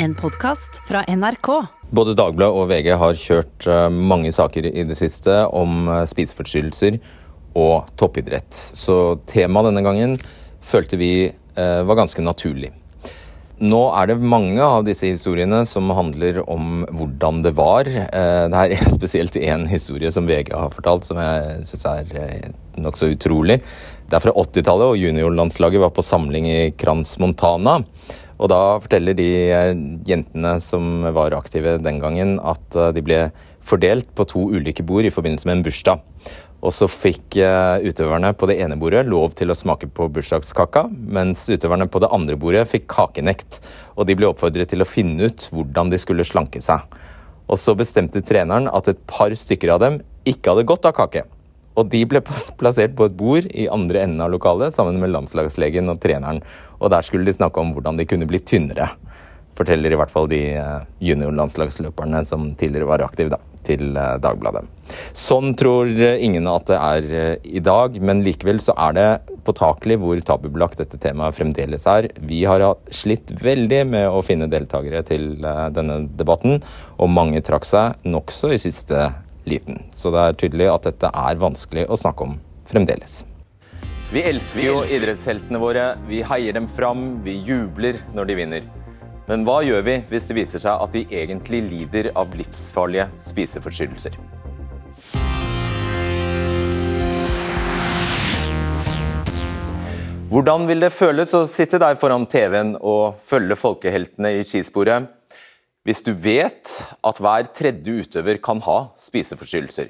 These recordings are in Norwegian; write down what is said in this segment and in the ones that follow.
En podkast fra NRK. Både Dagbladet og VG har kjørt eh, mange saker i det siste om eh, spiseforstyrrelser og toppidrett. Så temaet denne gangen følte vi eh, var ganske naturlig. Nå er det mange av disse historiene som handler om hvordan det var. Det er spesielt én historie som VG har fortalt som jeg syns er nokså utrolig. Det er fra 80-tallet, og juniorlandslaget var på samling i Crans Montana. Og da forteller de jentene som var aktive den gangen, at eh, de ble fordelt på to ulike bord i forbindelse med en bursdag. Og så fikk eh, utøverne på det ene bordet lov til å smake på bursdagskaka, mens utøverne på det andre bordet fikk kakenekt. Og de ble oppfordret til å finne ut hvordan de skulle slanke seg. Og så bestemte treneren at et par stykker av dem ikke hadde godt av kake. Og de ble plassert på et bord i andre enden av lokalet sammen med landslagslegen og treneren. Og der skulle de snakke om hvordan de kunne bli tynnere. Forteller i hvert fall de eh, juniorlandslagsløperne som tidligere var aktive, da, til eh, Dagbladet. Sånn tror ingen at det er eh, i dag, men likevel så er det påtakelig hvor tabubelagt dette temaet fremdeles er. Vi har slitt veldig med å finne deltakere til denne debatten, og mange trakk seg nokså i siste liten. Så det er tydelig at dette er vanskelig å snakke om fremdeles. Vi elsker jo idrettsheltene våre. Vi heier dem fram, vi jubler når de vinner. Men hva gjør vi hvis det viser seg at de egentlig lider av livsfarlige spiseforstyrrelser? Hvordan vil det føles å sitte der foran TV-en og følge folkeheltene i skisporet? hvis du vet at hver tredje utøver kan ha spiseforstyrrelser.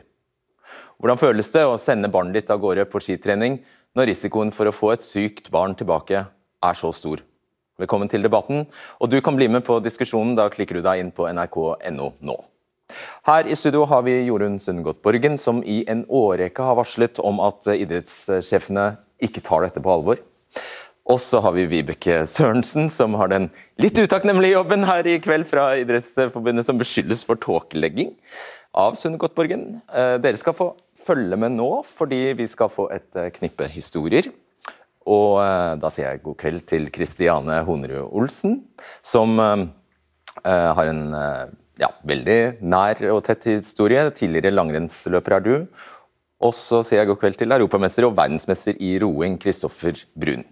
Hvordan føles det å sende barnet ditt av gårde på skitrening når risikoen for å få et sykt barn tilbake er så stor? Velkommen til debatten, og du kan bli med på diskusjonen. Da klikker du deg inn på nrk.no nå. Her i studio har vi Jorunn Sundgodt Borgen, som i en årrekke har varslet om at idrettssjefene ikke tar dette på alvor. Og så har vi Vibeke Sørensen, som har den litt utakknemlige jobben her i kveld fra Idrettsforbundet, som beskyldes for tåkelegging av Sunne Godtborgen. Eh, dere skal få følge med nå, fordi vi skal få et eh, knippe historier. Og eh, da sier jeg god kveld til Kristiane Honerud Olsen, som har en ja, veldig nær og tett historie. Tidligere langrennsløper er du. Og så sier jeg god kveld til europamester og verdensmester i roing, Kristoffer Brun.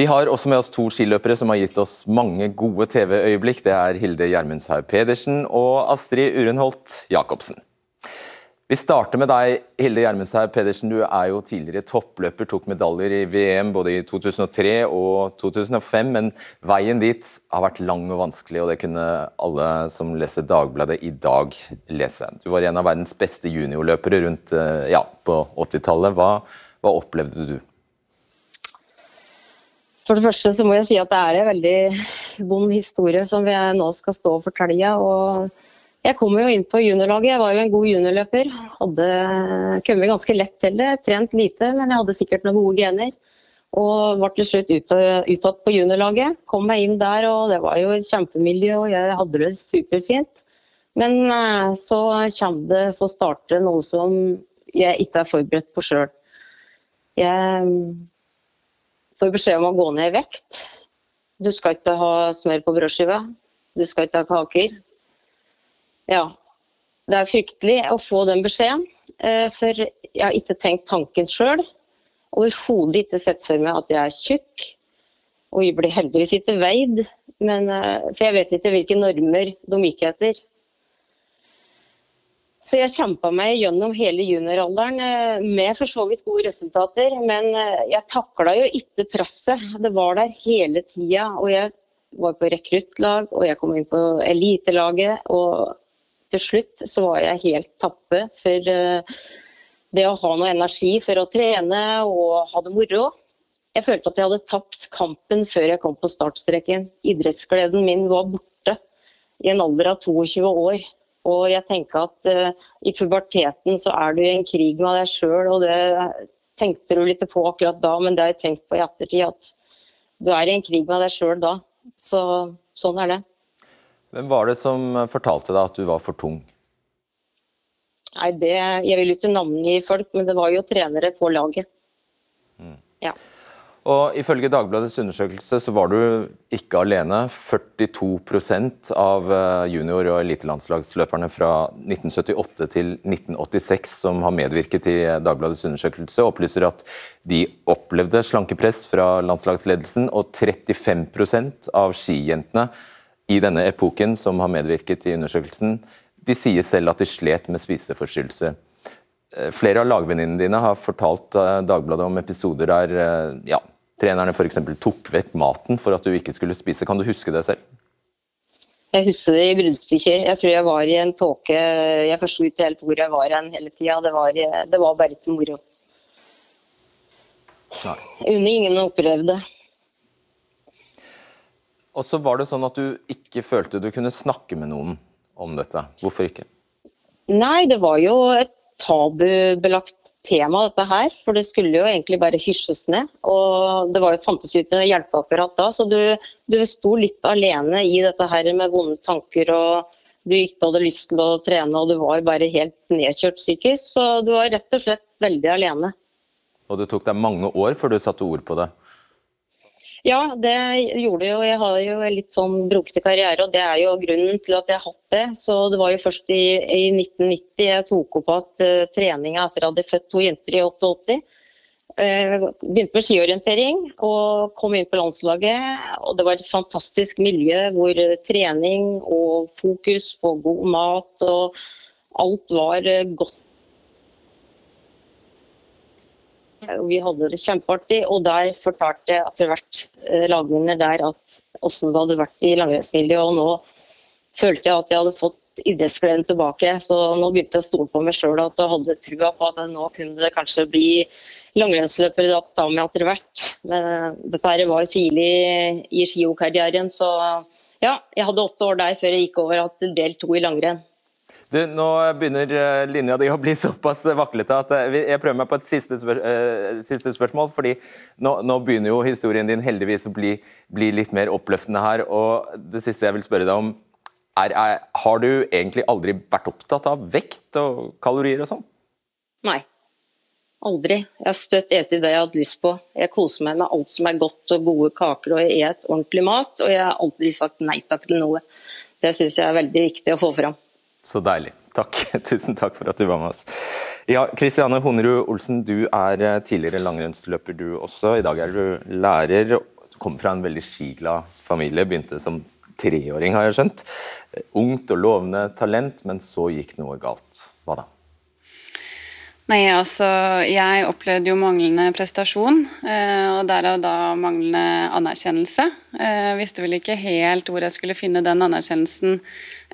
Vi har også med oss to skiløpere som har gitt oss mange gode TV-øyeblikk. Det er Hilde Gjermundshaug Pedersen og Astrid Urenholt Jacobsen. Vi starter med deg, Hilde Gjermundshaug Pedersen. Du er jo tidligere toppløper, tok medaljer i VM både i 2003 og 2005. Men veien dit har vært lang og vanskelig, og det kunne alle som leser Dagbladet i dag lese. Du var en av verdens beste juniorløpere rundt eh, ja, på 80-tallet. Hva, hva opplevde du? For det første så må jeg si at det er en veldig vond historie som vi nå skal stå og fortelle. Og jeg kom jo inn på juniorlaget. Jeg var jo en god juniorløper. Hadde kommet ganske lett til det. Trent lite, men jeg hadde sikkert noen gode gener. Og var til slutt uttatt på juniorlaget. Kom meg inn der, og det var jo et kjempemiljø, og jeg hadde det superfint. Men eh, så kommer det, så starter noe som jeg ikke er forberedt på sjøl. Jeg får beskjed om å gå ned i vekt. Du skal ikke ha smør på brødskiva. Du skal ikke ha kaker. Ja. Det er fryktelig å få den beskjeden, eh, for jeg har ikke tenkt tanken sjøl. Overhodet ikke sett for meg at jeg er tjukk. Og jeg blir heldigvis ikke veid, men, eh, for jeg vet ikke hvilke normer de gikk etter. Så jeg kjempa meg gjennom hele junioralderen eh, med for så vidt gode resultater. Men eh, jeg takla jo ikke presset. Det var der hele tida. Og jeg var på rekruttlag, og jeg kom inn på elitelaget. Og til slutt så var jeg helt tappe for eh, det å ha noe energi for å trene og ha det moro. Jeg følte at jeg hadde tapt kampen før jeg kom på startstreken. Idrettsgleden min var borte i en alder av 22 år. Og jeg tenker at uh, i puberteten så er du i en krig med deg sjøl, og det tenkte du litt på akkurat da, men det har jeg tenkt på i ettertid, at du er i en krig med deg sjøl da. Så sånn er det. Hvem var det som fortalte deg at du var for tung? Nei, det, Jeg vil ikke navngi folk, men det var jo trenere på laget. Mm. Ja. Og Ifølge Dagbladets undersøkelse så var du ikke alene. 42% av eh, junior- og elitelandslagsløperne fra 1978 til 1986 som har medvirket i Dagbladets undersøkelse, opplyser at de opplevde slankepress fra landslagsledelsen, og 35% av skijentene i denne epoken som har medvirket i undersøkelsen, de sier selv at de slet med spiseforstyrrelse. Eh, flere av lagvenninnene dine har fortalt eh, Dagbladet om episoder der ja, trenerne f.eks. tok vekk maten for at du ikke skulle spise. Kan du huske det selv? Jeg husker det i bruddstykker. Jeg tror jeg var i en tåke. Jeg forsto ikke helt hvor jeg var hen hele tida. Det, var, det var bare til moro. Unner ingen opplevde. Og så var det sånn at du ikke følte du kunne snakke med noen om dette. Hvorfor ikke? Nei, det var jo et tabubelagt tema, dette her. For det skulle jo egentlig bare hysjes ned. Og det var jo, fantes jo ikke hjelpeapparat da, så du, du sto litt alene i dette her med vonde tanker. og du ikke hadde lyst til å trene og du var bare helt nedkjørt psykisk. Så du var rett og slett veldig alene. Og det tok deg mange år før du satte ord på det? Ja, det gjorde jo. Jeg har jo en litt sånn brokete karriere, og det er jo grunnen til at jeg har hatt det. Så det var jo først i, i 1990 jeg tok opp at uh, treninga etter at jeg hadde født to jenter i 88. Uh, begynte med skiorientering og kom inn på landslaget. og Det var et fantastisk miljø hvor trening og fokus på god mat og alt var godt Vi hadde det kjempeartig, og der fortalte etter hvert eh, lagvinner der at åssen det hadde vært i langrennsmiljøet. Og nå følte jeg at jeg hadde fått idrettsgleden tilbake. Så nå begynte jeg å stole på meg sjøl at jeg hadde trua på at nå kunne det kanskje bli langrennsløpere da med etter hvert. Men dette var jo tidlig i skihokarrieren, så ja, jeg hadde åtte år der før jeg gikk over til del to i langrenn. Du, nå begynner eh, linja di å bli såpass vaklete at eh, jeg prøver meg på et siste, spør uh, siste spørsmål. fordi nå, nå, begynner jo historien din heldigvis å bli, bli, litt mer oppløftende her. og Det siste jeg vil spørre deg om, er, er, har du egentlig aldri vært opptatt av vekt og kalorier og sånn? Nei. Aldri. Jeg har støtt ete det jeg hatt lyst på. Jeg koser meg med alt som er godt og gode kaker, og jeg et ordentlig mat. Og jeg har aldri sagt nei takk til noe. Det syns jeg er veldig viktig å få fram. Så deilig. Takk. Tusen takk for at du var med oss. Ja, Kristiane Honerud Olsen, du er eh, tidligere langrennsløper du også. I dag er du lærer. Kommer fra en veldig skiglad familie. Begynte som treåring, har jeg skjønt. Ungt og lovende talent, men så gikk noe galt. Hva da? Nei, altså jeg opplevde jo manglende prestasjon, eh, og derav da manglende anerkjennelse. Jeg eh, visste vel ikke helt hvor jeg skulle finne den anerkjennelsen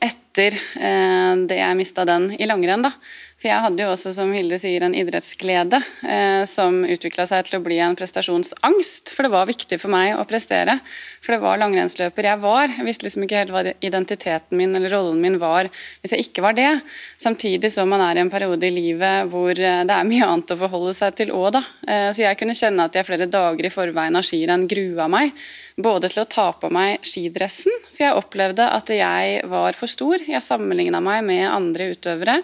etter eh, det jeg mista den i langrenn, da. For jeg hadde jo også, som Hilde sier, en idrettsglede eh, som utvikla seg til å bli en prestasjonsangst. For det var viktig for meg å prestere. For det var langrennsløper jeg var. Jeg visste liksom ikke helt hva identiteten min eller rollen min var hvis jeg ikke var det. Samtidig som man er i en periode i livet hvor eh, det er mye annet å forholde seg til òg, da. Eh, så jeg kunne kjenne at jeg flere dager i forveien av skirenn grua meg. Både til å ta på meg skidressen, for jeg opplevde at jeg var for stor. Jeg sammenligna meg med andre utøvere.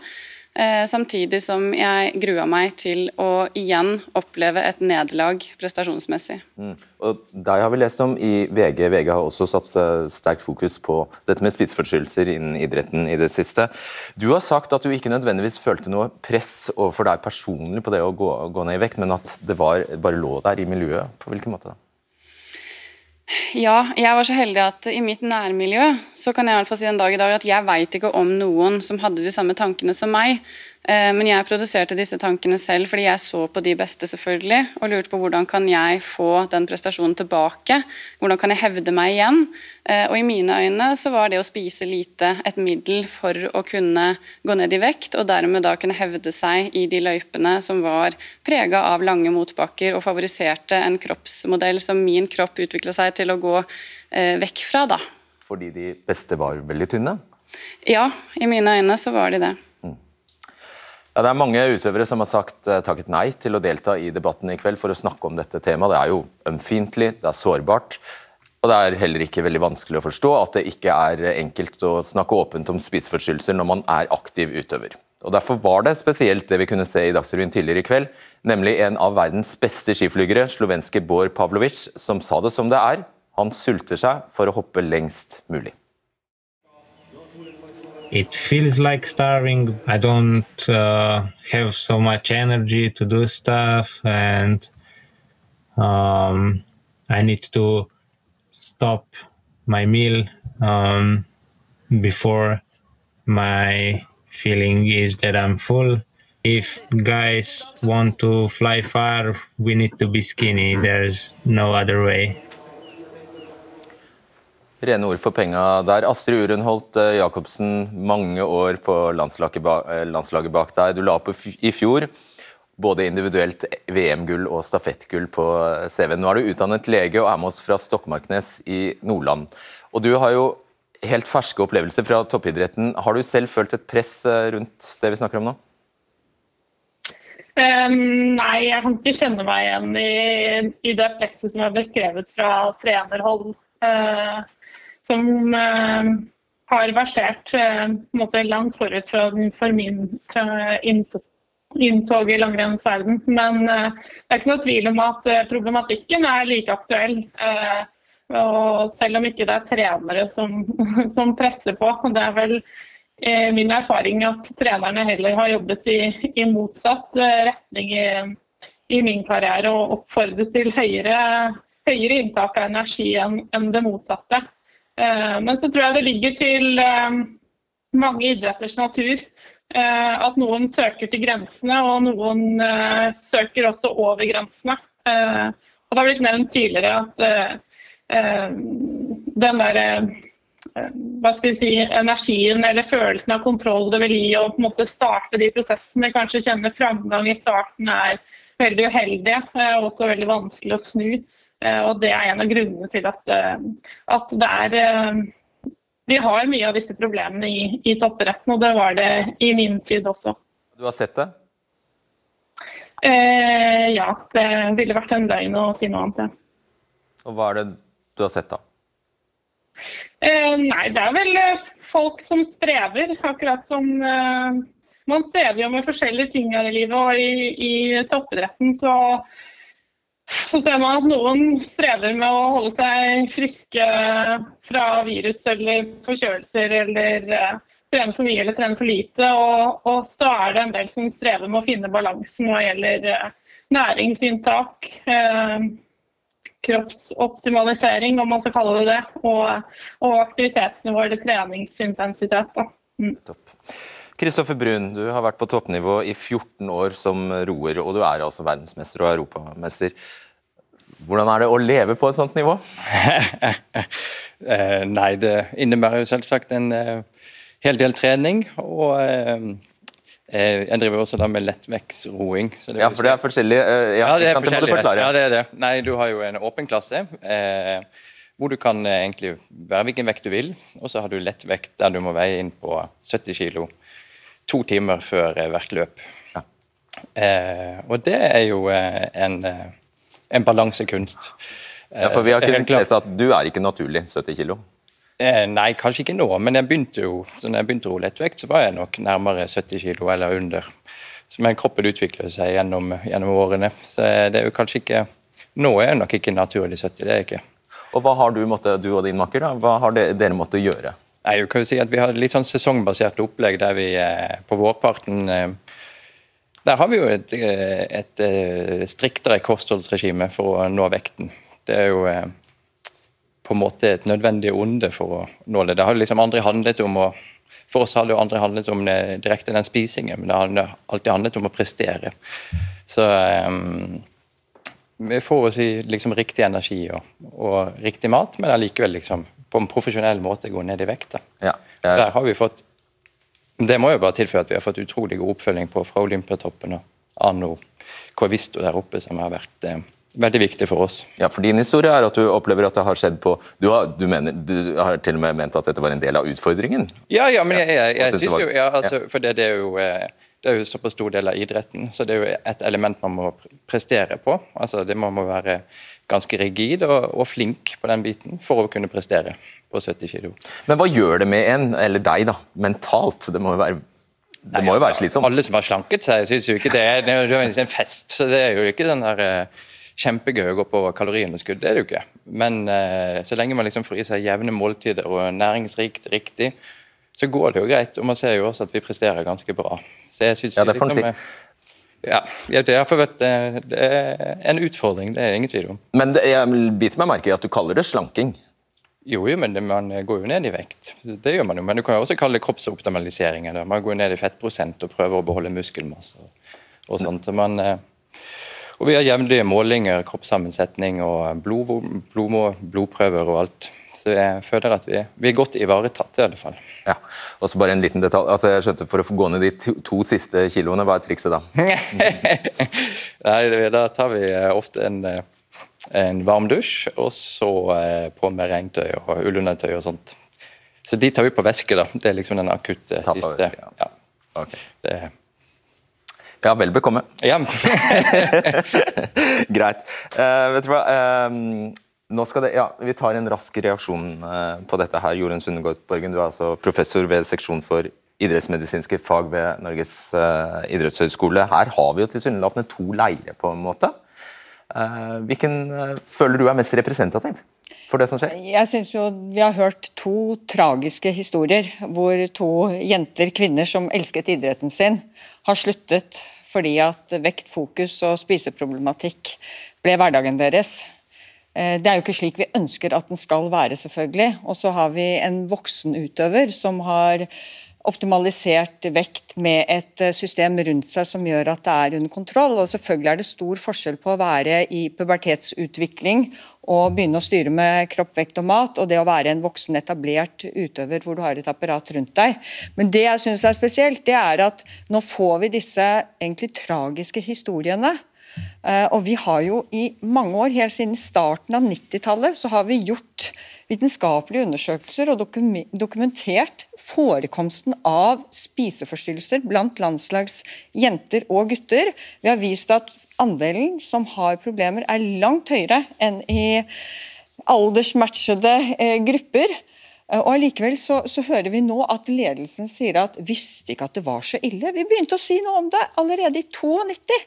Eh, samtidig som jeg grua meg til å igjen oppleve et nederlag prestasjonsmessig. Mm. Og Deg har vi lest om i VG. VG har også satt uh, sterkt fokus på dette med spiseforstyrrelser innen idretten i det siste. Du har sagt at du ikke nødvendigvis følte noe press overfor deg personlig på det å gå, gå ned i vekt, men at det var, bare lå der i miljøet. På hvilken måte da? Ja, jeg var så heldig at i mitt nærmiljø så kan jeg i hvert fall si en dag i dag at jeg veit ikke om noen som hadde de samme tankene som meg. Eh, men jeg produserte disse tankene selv fordi jeg så på de beste selvfølgelig, og lurte på hvordan kan jeg få den prestasjonen tilbake. Hvordan kan jeg hevde meg igjen? Eh, og I mine øyne så var det å spise lite et middel for å kunne gå ned i vekt, og dermed da kunne hevde seg i de løypene som var prega av lange motbakker og favoriserte en kroppsmodell som min kropp utvikla seg til å gå eh, vekk fra. da. Fordi de beste var veldig tynne? Ja, i mine øyne så var de det. Ja, det er mange utøvere som har sagt, eh, takket nei til å delta i debatten i kveld for å snakke om dette temaet. Det er jo ømfintlig, det er sårbart. Og det er heller ikke veldig vanskelig å forstå at det ikke er enkelt å snakke åpent om spiseforstyrrelser når man er aktiv utøver. Og Derfor var det spesielt det vi kunne se i Dagsrevyen tidligere i kveld, nemlig en av verdens beste skiflygere, slovenske Bård Pavlovic, som sa det som det er. Han sulter seg for å hoppe lengst mulig. It feels like starving. I don't uh, have so much energy to do stuff, and um, I need to stop my meal um, before my feeling is that I'm full. If guys want to fly far, we need to be skinny. There's no other way. Rene ord for penga der. Astrid Urenholt eh, Jacobsen, mange år på landslaget eh, bak deg. Du la opp i fjor både individuelt VM-gull og stafettgull på eh, CV-en. Nå er du utdannet lege og er med oss fra Stokmarknes i Nordland. Og du har jo helt ferske opplevelser fra toppidretten. Har du selv følt et press rundt det vi snakker om nå? Um, nei, jeg kan ikke kjenne meg igjen i, i det presset som er beskrevet fra trenerhold. Uh, som uh, har versert måte, langt forut fra, for min inntog i langrennsverden. Men det er ikke noe tvil om at problematikken er like aktuell. Og selv om ikke det er trenere som, som presser på. Det er vel eh, min erfaring at trenerne heller har jobbet i, i motsatt eh, retning i, i, min karriere og oppfordret til høyere, høyere inntak av energi enn, enn det motsatte. Eh, men så tror jeg det ligger til eh, mange idretters natur eh, at noen søker til grensene, og noen søker også over grensene. og det har blitt nevnt tidligere at den der eh, hva skal vi si, energien eller følelsen av kontroll det vil gi å på en måte starte de prosessene. Kanskje kjenne framgang i starten er veldig uheldig eh, og også veldig vanskelig å snu. Og Det er en av grunnene til at, at det er Vi har mye av disse problemene i, i toppidretten, og det var det i min tid også. Du har sett det? Eh, ja, det ville vært en løgn å si noe annet. Ja. Og hva er det du har sett, da? Eh, nei, det er vel eh, folk som strever, akkurat som eh, Man strever jo med forskjellige ting her i livet, og i, i toppidretten så, så ser man at noen strever med å holde seg friske fra virus eller forkjølelser eller uh, trene for mye eller trene for lite. Og, og, så er det en del som strever med å finne balansen når det gjelder uh, næringsinntak. Uh, kroppsoptimalisering, om man skal kalle det det, og, og aktivitetsnivå eller treningsintensitet. Mm. Kristoffer Brun, du har vært på toppnivå i 14 år som roer, og du er altså verdensmester og europamester. Hvordan er det å leve på et sånt nivå? Eh, nei, det innebærer jo selvsagt en uh, hel del trening. Og Eh, jeg driver også da med lettvektsroing. Ja, for det er forskjellig? Ja, ja, det er forskjellig. Ja, det er det. Nei, du har jo en åpen klasse. Eh, hvor du kan eh, egentlig være hvilken vekt du vil. Og så har du lettvekt der du må veie inn på 70 kg to timer før hvert løp. Ja. Eh, og det er jo en, en balansekunst. Ja, for Vi har kunnet lese at du er ikke naturlig 70 kg. Eh, nei, kanskje ikke nå, men jeg begynte jo, så når jeg begynte å roe lettvekt, så var jeg nok nærmere 70 kg eller under. Men kroppen utvikler seg gjennom, gjennom, årene. Så det er jo kanskje ikke Nå er jeg nok ikke naturlig 70, det er jeg ikke. Og Hva har du, måtte, du og din makker, da? hva har dere måttet gjøre? Nei, du kan jo si at Vi har litt sånn sesongbasert opplegg der vi eh, på vårparten eh, Der har vi jo et, et, et striktere kostholdsregime for å nå vekten. Det er jo på en måte et nødvendig onde for å nå det. Det har liksom aldri handlet om å For oss har det jo aldri handlet om det, direkte den spisingen, men det har alltid handlet om å prestere. Så um, vi får si, liksom riktig energi og, og, riktig mat, men allikevel liksom på en profesjonell måte gå ned i vekt. Ja, er... Der har vi fått Det må jo bare tilføye at vi har fått utrolig god oppfølging på fra Olympiatoppen og Anno Covisto der oppe, som har vært eh, veldig viktig for oss. Ja, for Din historie er at du opplever at det har skjedd på Du har, du mener, du har til og med ment at dette var en del av utfordringen? Ja, ja men jeg, jeg, jeg, synes jo ja, altså, For det, det, er jo eh, det er jo såpass stor del av idretten, så det er jo et element man må prestere på. Altså, det Man må være ganske rigid og, og flink på den biten for å kunne prestere på 70 kg. Men hva gjør det med en, eller deg, da, mentalt? Det må jo være det må jo være slitsomt? Alle som har slanket seg, syns jo ikke det. Det er jo en fest, så det er jo ikke den der eh, kjempegøy å gå på kaloriunderskudd. Det er det jo ikke. Men eh, så lenge man liksom får i seg jevne måltider og næringsrikt riktig, så går det jo greit. Og man ser jo også at vi presterer ganske bra. Så jeg synes Ja, det får man liksom, si. ja, ja, det det er en utfordring, det er ingen tvil om. Men det, jeg biter meg merke i at du kaller det slanking. Jo, jo, men det, man går jo ned i vekt. Det gjør man jo. Men du kan jo også kalle det kroppsoptimalisering. eller Man går ned i fettprosent og prøver å beholde muskelmasse. og sånt. Så man, eh, og vi har jevnlige målinger, kroppssammensetning og blod, blod, blodprøver og alt. Så jeg føler at vi, vi er godt ivaretatt, i alle fall. Ja, og så bare en liten detalj. Altså, jeg skjønte For å få gå ned de to, to siste kiloene, hva er trikset da? Nei, Da tar vi eh, ofte en, eh, en varm dusj, og så eh, på med regntøy og ullundertøy og sånt. Så de tar vi på væske, da. Det er liksom den akutte siste. væske, ja. ja. Okay. Det, Ja, vel bekomme. ja. Greit. Uh, vet du hva? Skal det, ja, Vi tar en rask reaksjon eh, på dette. her. Jorunn Sundegård Borgen, du er altså professor ved seksjon for idrettsmedisinske fag ved Norges eh, idrettshøgskole. Her har vi jo tilsynelatende to leirer, på en måte. Eh, hvilken føler du er mest representativ for det som skjer? Jeg synes jo Vi har hørt to tragiske historier hvor to jenter, kvinner som elsket idretten sin, har sluttet fordi at vekt, fokus og spiseproblematikk ble hverdagen deres. Eh, Det er jo ikke slik vi ønsker at den skal være, selvfølgelig. Og så har vi en voksen utøver som har optimalisert vekt med et eh, system rundt seg som gjør at det er under kontroll. Og selvfølgelig er det stor forskjell på å være i pubertetsutvikling og begynne å styre med kropp, vekt og mat, og det å være en voksen, etablert utøver hvor du har et apparat rundt deg. Men det jeg syns er spesielt, det er at nå får vi disse egentlig tragiske historiene. Eh, Og vi har jo i mange år, helt siden starten av 90-tallet, så har vi gjort vitenskapelige undersøkelser og dokumentert forekomsten av spiseforstyrrelser blant landslagsjenter og gutter. Vi har vist at andelen som har problemer er langt høyere enn i aldersmatchede eh, grupper. Eh, Og Allikevel så, så hører vi nå at ledelsen sier at visste ikke at det var så ille. Vi begynte å si noe om det allerede i 92.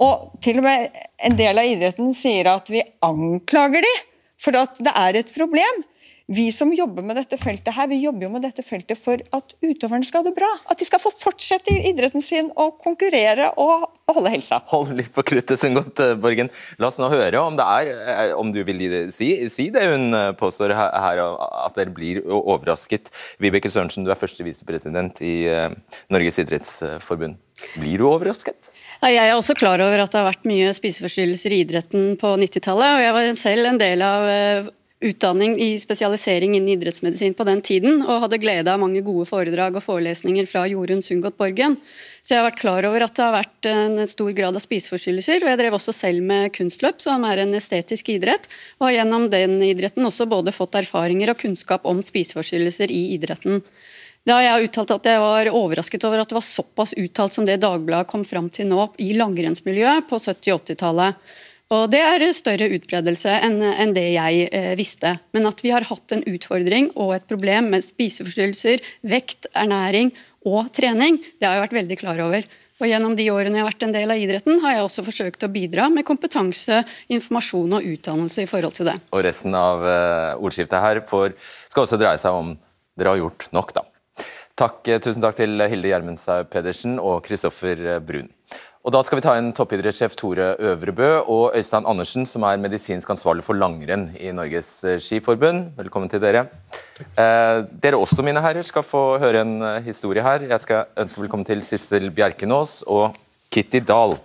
Og til og med en del av idretten sier at vi anklager de for at det er et problem. Vi som jobber med dette feltet her, vi jobber jo med dette feltet for at utøverne skal ha det bra. At de skal få fortsette i idretten sin og konkurrere og holde helsa. Hold litt på kruttet, Sundgodt eh, Borgen. La oss nå høre om det er eh, Om du vil si, si det hun eh, påstår her, at dere blir overrasket. Vibeke Sørensen, du er første visepresident i Norges idrettsforbund. Blir du overrasket? Jeg er også klar over at det har vært mye spiseforstyrrelser i idretten på 90-tallet. og Jeg var selv en del av eh, utdanning i spesialisering innen idrettsmedisin på den tiden, og hadde glede av mange gode foredrag og forelesninger fra Jorunn Sundgodt Borgen. Så jeg har vært klar over at det har vært en stor grad av spiseforstyrrelser. Og jeg drev også selv med kunstløp, som er en estetisk idrett, og har gjennom den idretten også både fått erfaringer og kunnskap om spiseforstyrrelser i idretten. Da jeg uttalt at jeg var overrasket over at det var såpass uttalt som det Dagbladet kom fram til nå i langrennsmiljøet på 70- og 80-tallet. Og Det er større utbredelse enn det jeg eh, visste. Men at vi har hatt en utfordring og et problem med spiseforstyrrelser, vekt, ernæring og trening, det har jeg vært veldig klar over. Og Gjennom de årene jeg har vært en del av idretten, har jeg også forsøkt å bidra med kompetanse, informasjon og utdannelse i forhold til det. Og resten av eh, ordskiftet her får, skal også dreie seg om dere har gjort nok, da. Takk, eh, tusen takk til Hilde Gjermundstad Pedersen og Kristoffer Brun. Og Da skal vi ta inn toppidrettssjef Tore Øvrebø og Øystein Andersen, som er medisinsk ansvarlig for langrenn i Norges eh, Skiforbund. Velkommen til dere. Eh, dere også, mine herrer, skal få høre en eh, historie her. Jeg skal ønske velkommen til Sissel Bjerkenås og Kitty Dahl.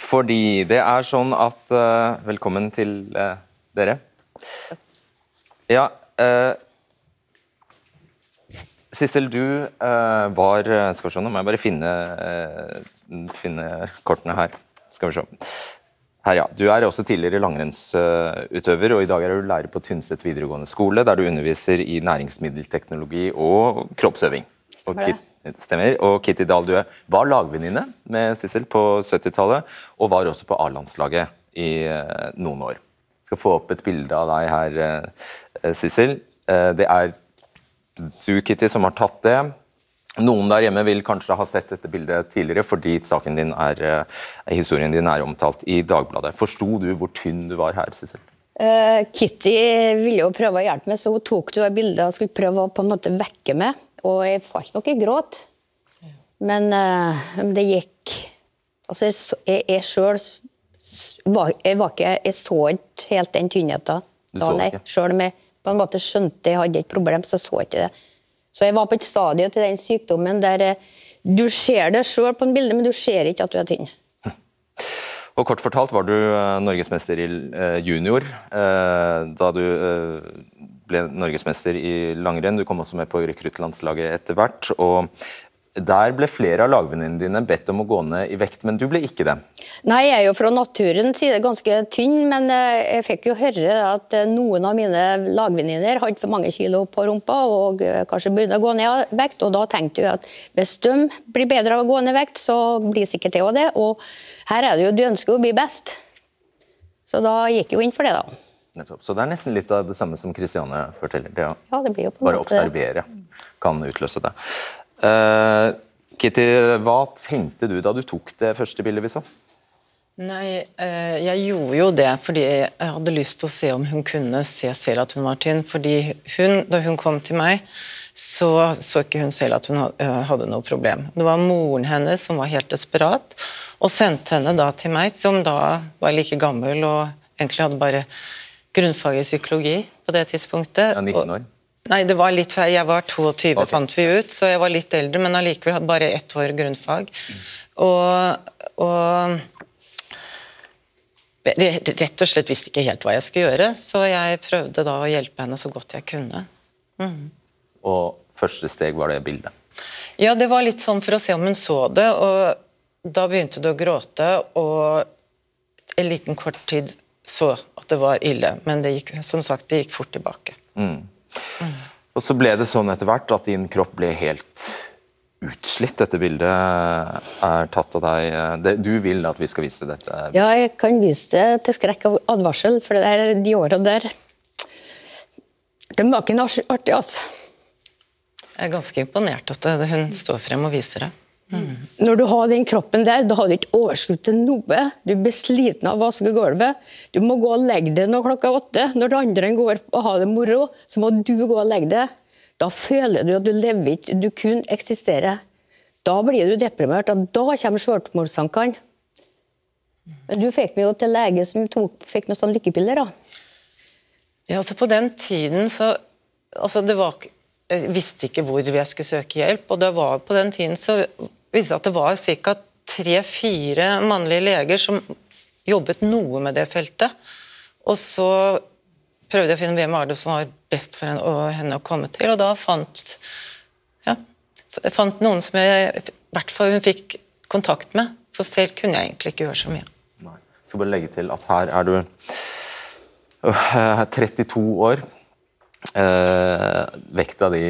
Fordi det er sånn at eh, Velkommen til eh, dere. Ja eh, Sissel, du eh, var eh, Skal vi se, nå må jeg bare finne, eh, finne kortene her. Skal vi se. Her, ja. Du er også tidligere langrennsutøver, og i dag er du lærer på Tynset videregående skole, der du underviser i næringsmiddelteknologi og kroppsøving. Stemmer og det. Kit- Stemmer. Og Kitty Dahl, du er- var lagvenninne med Sissel på 70-tallet, og var også på A-landslaget i noen år. Jeg skal få opp et bilde av deg her, Sissel. Det er du, Kitty, som har tatt det. Noen der hjemme vil kanskje ha sett dette bildet tidligere fordi saken din er, eh, historien din er omtalt i Dagbladet. Forsto du hvor tynn du var her, Sissel? Uh, Kitty ville jo prøve å hjelpe meg, så hun tok jo bildet og skulle prøve å på en måte vekke meg. Og jeg falt nok i gråt. Men uh, det gikk Altså, jeg, jeg sjøl jeg, var ikke, jeg så ikke helt den tynnheten. Så ikke? Selv om jeg på en måte skjønte jeg hadde et problem, så så jeg ikke det. Så jeg var på et stadium til den sykdommen der eh, du ser det sjøl på en bilde, men du ser ikke at du er tynn. Og Kort fortalt var du uh, norgesmester i uh, junior da du ble norgesmester i langrenn. Du kom også med på rekruttlandslaget etter hvert. og der ble flere av lagvenninnene dine bedt om å gå ned i vekt, men du ble ikke det? Nei, jeg er jo fra naturens side ganske tynn, men eh, jeg fikk jo høre at eh, noen av mine lagvenninner hadde for mange kilo på rumpa og kanskje begynte å gå ned i vekt. Og da tenkte jeg at hvis de blir bedre av å gå ned i vekt, så blir sikkert jeg òg det. Og her er det jo, du ønsker å bli best. Så da gikk jeg jo inn for det, da. Nettopp. Så det er nesten litt av det samme som Kristiane forteller. Det, ja. ja, det blir jo på Bare observere kan utløse det. Uh, Kitty, hva tenkte du da du tok det første bildet vi så? Nei, uh, jeg gjorde jo det fordi jeg hadde lyst til å se om hun kunne se selv at hun var tynn. Fordi hun, da hun kom til meg, så så ikke hun selv at hun eh, hadde noe problem. Det var moren hennes som var helt desperat, og sendte henne da til meg, som da var like gammel og egentlig hadde bare grunnfag i psykologi på det tidspunktet. Ja, 19 år. Nei, det var litt Jeg var 22, okay. fant vi ut, så jeg var litt eldre, men allikevel bare ett år grunnfag. Og, og rett og slett visste ikke helt hva jeg skulle gjøre, så jeg prøvde da å hjelpe henne så godt jeg kunne. Mm. Og første steg var det bildet? Ja, det var litt sånn for å se om hun så det. og Da begynte det å gråte, og en liten kort tid så at det var ille. Men det gikk, som sagt, det gikk fort tilbake. Mm. Og Så ble det sånn etter hvert at din kropp ble helt utslitt. Dette bildet er tatt av deg. Du vil at vi skal vise dette? Ja, jeg kan vise det til skrekk og advarsel, for det er de åra der Det var ikke noe artig, altså. Jeg er ganske imponert at hun står frem og viser det. Mm. Når du har den kroppen der, da har du ikke overskudd til noe. Du blir sliten av å vaske gulvet. Du må gå og legge deg når klokka er åtte. Når de andre går og har det moro, så må du gå og legge deg. Da føler du at du lever ikke, du kun eksisterer. Da blir du deprimert, og da kommer selvmordstankene. Men du fikk meg jo til lege som tok, fikk noen sånne lykkepiller, da. Ja, altså På den tiden så altså det var, Jeg visste ikke hvor jeg skulle søke hjelp. og det var På den tiden så viste at det var ca. tre-fire mannlige leger som jobbet noe med det feltet. Og så prøvde jeg å finne hvem var det som var best for henne, og henne å komme til, og da fant ja, fant noen som jeg i hvert fall hun fikk kontakt med. For selv kunne jeg egentlig ikke gjøre så mye. Nei. Jeg skal bare legge til at her er du øh, 32 år. Uh, vekta di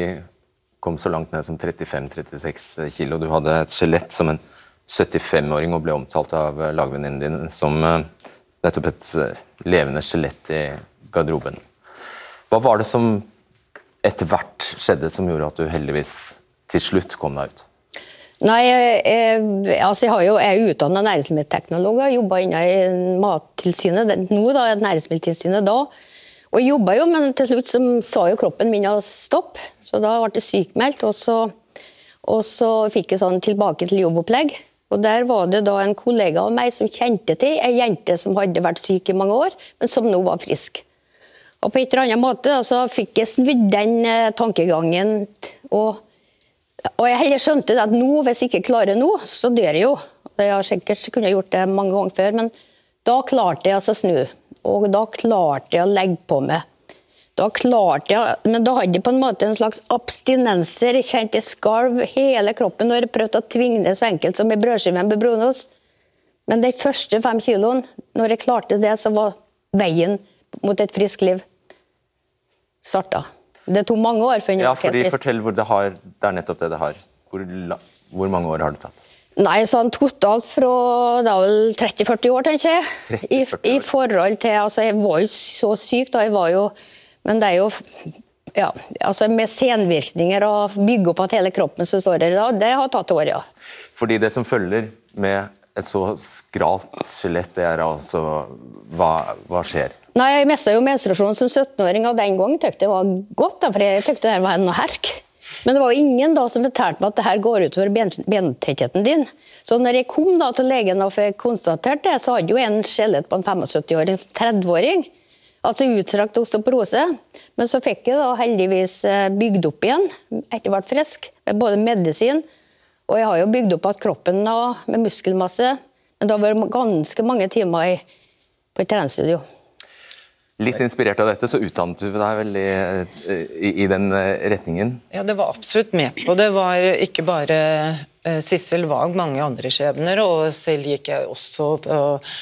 kom så langt ned som 35-36 kilo. Du hadde et skjelett som en 75-åring og ble omtalt av lagvenninnen din som uh, nettopp et uh, levende skjelett i garderoben. Hva var det som etter hvert skjedde som gjorde at du heldigvis til slutt kom deg ut? Nei, jeg, altså jeg, jo, jeg er utdanna næringsmiddelteknolog og jobba innen Mattilsynet, nå da, Næringsmiddeltilsynet da. Og jeg jobba jo, men til slutt sa jo kroppen min å stoppe. Så da ble det sykmeldt, og så, og så fikk jeg sånn tilbake til jobbopplegg. Og Der var det da en kollega av meg som kjente til ei jente som hadde vært syk i mange år, men som nå var frisk. Og På et eller annet måte så fikk jeg snudd den eh, tankegangen. Og, og, jeg heller skjønte at nå, hvis jeg ikke klarer nå, så dør jeg jo. Jeg har sikkert kunne gjort det mange ganger før, men da klarte jeg altså å snu. Og da klarte jeg å legge på meg da klarte jeg, men da hadde jeg på en måte en slags abstinenser. Jeg kjente jeg skalv hele kroppen når jeg prøvde å tvinge det så enkelt som i brødskive med brunost. Men de første fem kiloene, når jeg klarte det, så var veien mot et friskt liv starta. Det tok mange år. For ja, fordi Fortell hvor det har Det er nettopp det det har. Hvor, hvor mange år har det tatt? Nei, sånn totalt fra er vel 30-40 år, tenker jeg. I, I, forhold til Altså, jeg var jo så syk da. Jeg var jo men det er jo ja, altså med senvirkninger og bygge opp at hele kroppen som står her i dag, det har tatt år, ja. Fordi det som følger med et så skralt skjelett, det er altså hva, hva skjer? Nei, Jeg mista jo menstruasjonen som 17-åring, og den gangen syntes jeg det var godt. for jeg syntes det var noe herk. Men det var jo ingen da som fortalte meg at det her går utover ben, bentettheten din. Så når jeg kom da til legen og fikk konstatert det, så hadde jo en skjelett på en 75-åring, 30-åring. Altså utstrakt osteoporose. Men så fikk jeg da heldigvis eh, bygd opp igjen, etter hvert frisk, med både medisin og jeg har jo bygd opp igjen kroppen nå, med muskelmasse. Men det har vært ganske mange timer i, på et treningsstudio. Litt inspirert av dette, så utdannet du deg vel i, i, i, den eh, retningen? Ja, det var absolutt med på. Det var ikke bare uh, Sissel Wag, mange andre skjebner. Og selv gikk jeg også og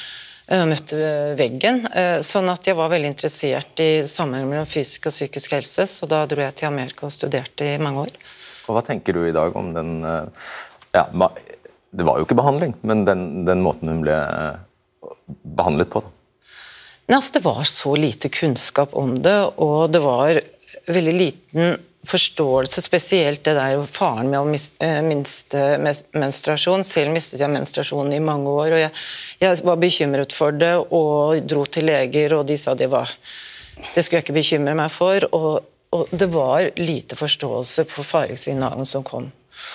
møtte veggen. Sånn at jeg var veldig interessert i sammenheng mellom fysisk og psykisk helse. Så da dro jeg til Amerika og studerte i mange år. Og Hva tenker du i dag om den eh, ja, Det var jo ikke behandling, men den, den måten hun ble eh, behandlet på? Nei, altså, det var så lite kunnskap om det, og det var veldig liten forståelse, spesielt det der faren med å eh, miste menstruasjon. Selv mistet jeg menstruasjonen i mange år, og jeg, jeg, var bekymret for det og dro til leger, og de sa det var Det skulle jeg ikke bekymre meg for. og og det var lite forståelse på faresignalene som kom.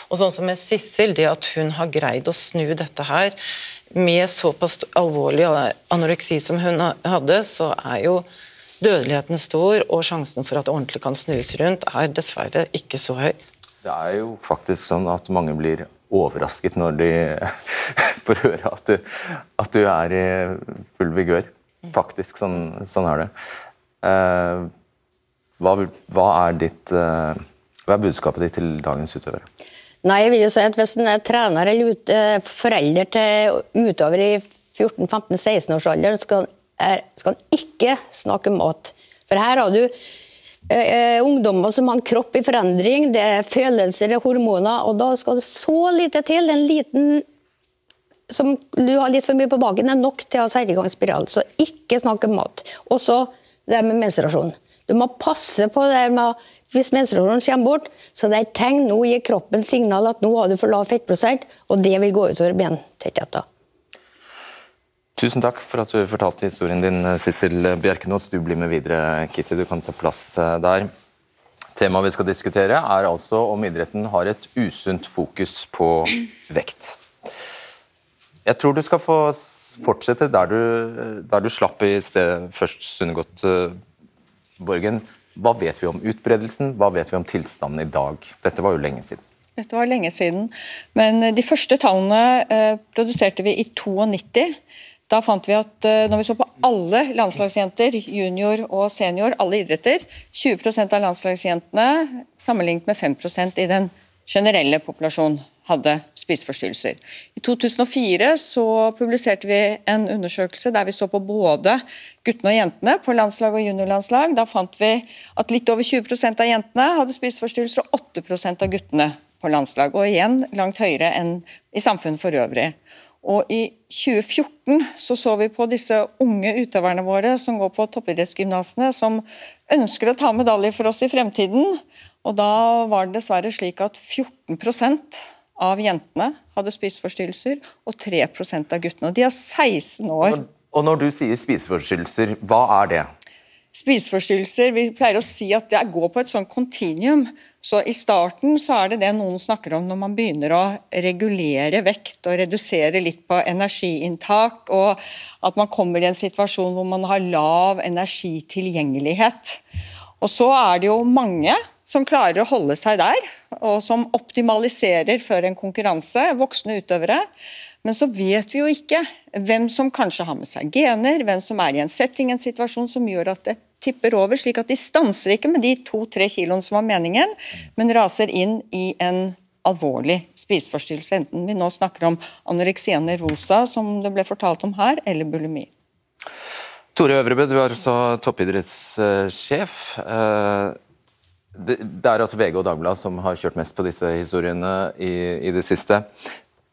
Og sånn som med Sissel, det at hun har greid å snu dette her med såpass alvorlig anoreksi som hun hadde, så er jo dødeligheten stor, og sjansen for at det ordentlig kan snus rundt, er dessverre ikke så høy. Det er jo faktisk sånn at mange blir overrasket når de får høre at du, at du er i full vigør. Faktisk, sånn, sånn er det. Uh, hva, hva, er ditt, eh, hva er budskapet ditt til dagens utøvere? Nei, jeg vil jo si at Hvis en er trener eller ut, eh, forelder til utover i 14-15-16-årsalderen, skal, skal han ikke snakke mat. For her har du eh, eh, ungdommer som har en kropp i forandring, det er følelser og hormoner, og da skal det så lite til. En liten som du har litt for mye på baken, er nok til å sette i gang spiral. Så ikke snakk om mat. Og så det med menstruasjon. Du må passe på det med hvis menstruasjonen kommer bort, så det er et tegn. Nå gir kroppen signal at nå har du for lav fettprosent, og det vil gå utover bentettheten. Tusen takk for at du fortalte historien din, Sissel Bjerkenås. Du blir med videre, Kitty. Du kan ta plass eh, der. Temaet vi skal diskutere, er altså om idretten har et usunt fokus på vekt. Jeg tror du skal få fortsette der du, der du slapp i sted først, Sunnegodt godt, Borgen, hva vet vi om utbredelsen, hva vet vi om tilstanden i dag? Dette var jo lenge siden. Dette var lenge siden, men de første tallene eh, produserte vi i 92. Da fant vi at eh, når vi så på alle landslagsjenter, junior og senior, alle idretter, 20% av landslagsjentene sammenlignet med 5% i den generelle populasjonen hadde spiseforstyrrelser. I 2004 så publiserte vi en undersøkelse der vi så på både guttene og jentene på landslag og juniorlandslag. Da fant vi at litt over 20% av jentene hadde spiseforstyrrelser, og 8% av guttene på landslag. Og igjen langt høyere enn i samfunnet for øvrig. Og I 2014 så, så vi på disse unge utøverne våre som går på toppidrettsgymnasene, som ønsker å ta medaljer for oss i fremtiden. Og Da var det dessverre slik at 14 av jentene hadde spiseforstyrrelser, og 3% av guttene. Og de har 16 år. Og når du sier spiseforstyrrelser, hva er det? Spiseforstyrrelser, Vi pleier å si at det går på et sånt kontinuum. Så I starten så er det det noen snakker om når man begynner å regulere vekt og redusere litt på energiinntak, og at man kommer i en situasjon hvor man har lav energitilgjengelighet. Og så er det jo mange som klarer å holde seg der, og som optimaliserer før en konkurranse, voksne utøvere. Men så vet vi jo ikke hvem som kanskje har med seg gener, hvem som er i en setting, en situasjon som gjør at det tipper over, slik at de stanser ikke med de to-tre kiloene som var meningen, men raser inn i en alvorlig spiseforstyrrelse, enten vi nå snakker om anoreksia nervosa, som det ble fortalt om her, eller bulimi. Tore Øvrebø, du er også toppidrettssjef. Eh, det, det er altså VG og Dagbladet som har kjørt mest på disse historiene i, i det siste.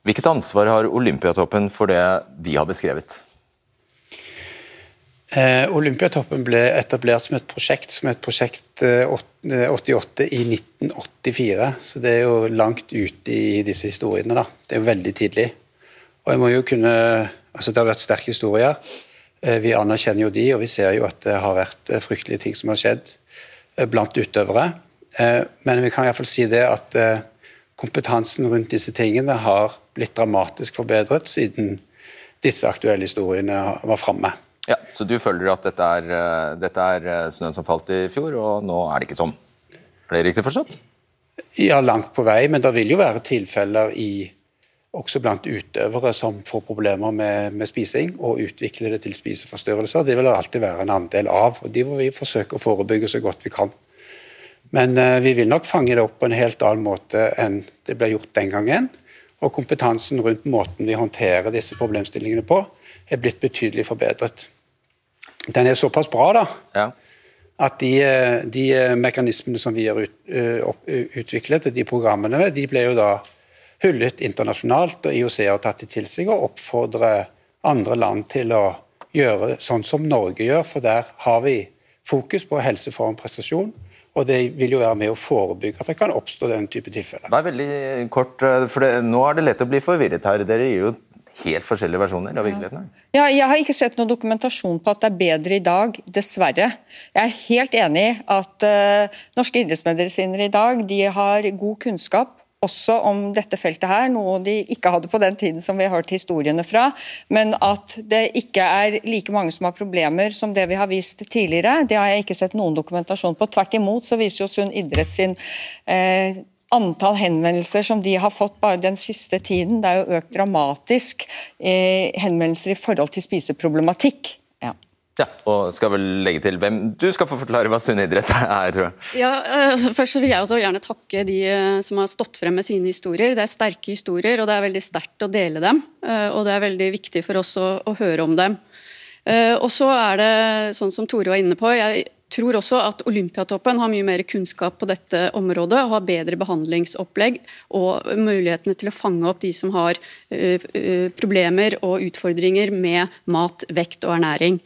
Hvilket ansvar har Olympiatoppen for det de har beskrevet? Eh, Olympiatoppen ble etablert som et prosjekt som et prosjekt eh, 88 i 1984. Så det er jo langt ute i disse historiene. da. Det er jo veldig tidlig. Og jeg må jo kunne, altså Det har vært sterke historier. Eh, vi anerkjenner jo de, og vi ser jo at det har vært eh, fryktelige ting som har skjedd eh, blant utøvere. Eh, men vi kan iallfall si det at kompetansen rundt disse tingene har blitt dramatisk forbedret siden disse aktuelle historiene var framme. Ja, Så du føler at dette er, eh, dette er eh, snøen som falt i fjor, og nå er det ikke sånn? Er det riktig forstått? Ja, langt på vei, men det vil jo være tilfeller i, også blant utøvere som får problemer med, med spising og utvikler det til spiseforstyrrelser. Det vil det alltid være en andel av, og de må vi forsøke å forebygge så godt vi kan. Men eh, vi vil nok fange det opp på en helt annen måte enn det ble gjort den gangen. Og kompetansen rundt måten vi håndterer disse problemstillingene på, er blitt betydelig forbedret. Den er såpass bra da, ja. at de, de, mekanismene som vi har ut, utviklet, de programmene, de ble jo da hyllet internasjonalt, og IOC har tatt det til seg og oppfordrer andre land til å gjøre sånn som Norge gjør, for der har vi fokus på helse foran prestasjon og det vil jo være med å forebygge at det kan oppstå den type tilfeller. Det er veldig kort, eh, for det, Nå er det lett å bli forvirret her. Dere gir jo helt forskjellige versjoner av virkeligheten. Ja, jeg har ikke sett noen dokumentasjon på at det er bedre i dag, dessverre. Jeg er helt enig i at uh, norske idrettsmedisinere i dag de har god kunnskap også om dette feltet her, noe de ikke hadde på den tiden som vi har hørt historiene fra. Men at det ikke er like mange som har problemer som det vi har vist tidligere, det har jeg ikke sett noen dokumentasjon på. Tvert imot så viser jo Sunn idrett sin eh, antall henvendelser som de har fått bare den siste tiden, det er jo økt dramatisk. Eh, henvendelser i forhold til spiseproblematikk. Ja, og skal vel legge til hvem Du skal få forklare hva sunn idrett er. tror jeg. Ja, altså, først vil jeg også gjerne takke de eh, som har stått frem med sine historier. Det er sterke historier, og det er veldig sterkt å dele dem. Eh, og det er veldig viktig for oss å, å høre om dem. Og så er det sånn som Tore var inne på, jeg tror også at Olympiatoppen har mye mer kunnskap på dette området og har bedre behandlingsopplegg og mulighetene til å fange opp de som har problemer og utfordringer med mat, vekt og ernæring.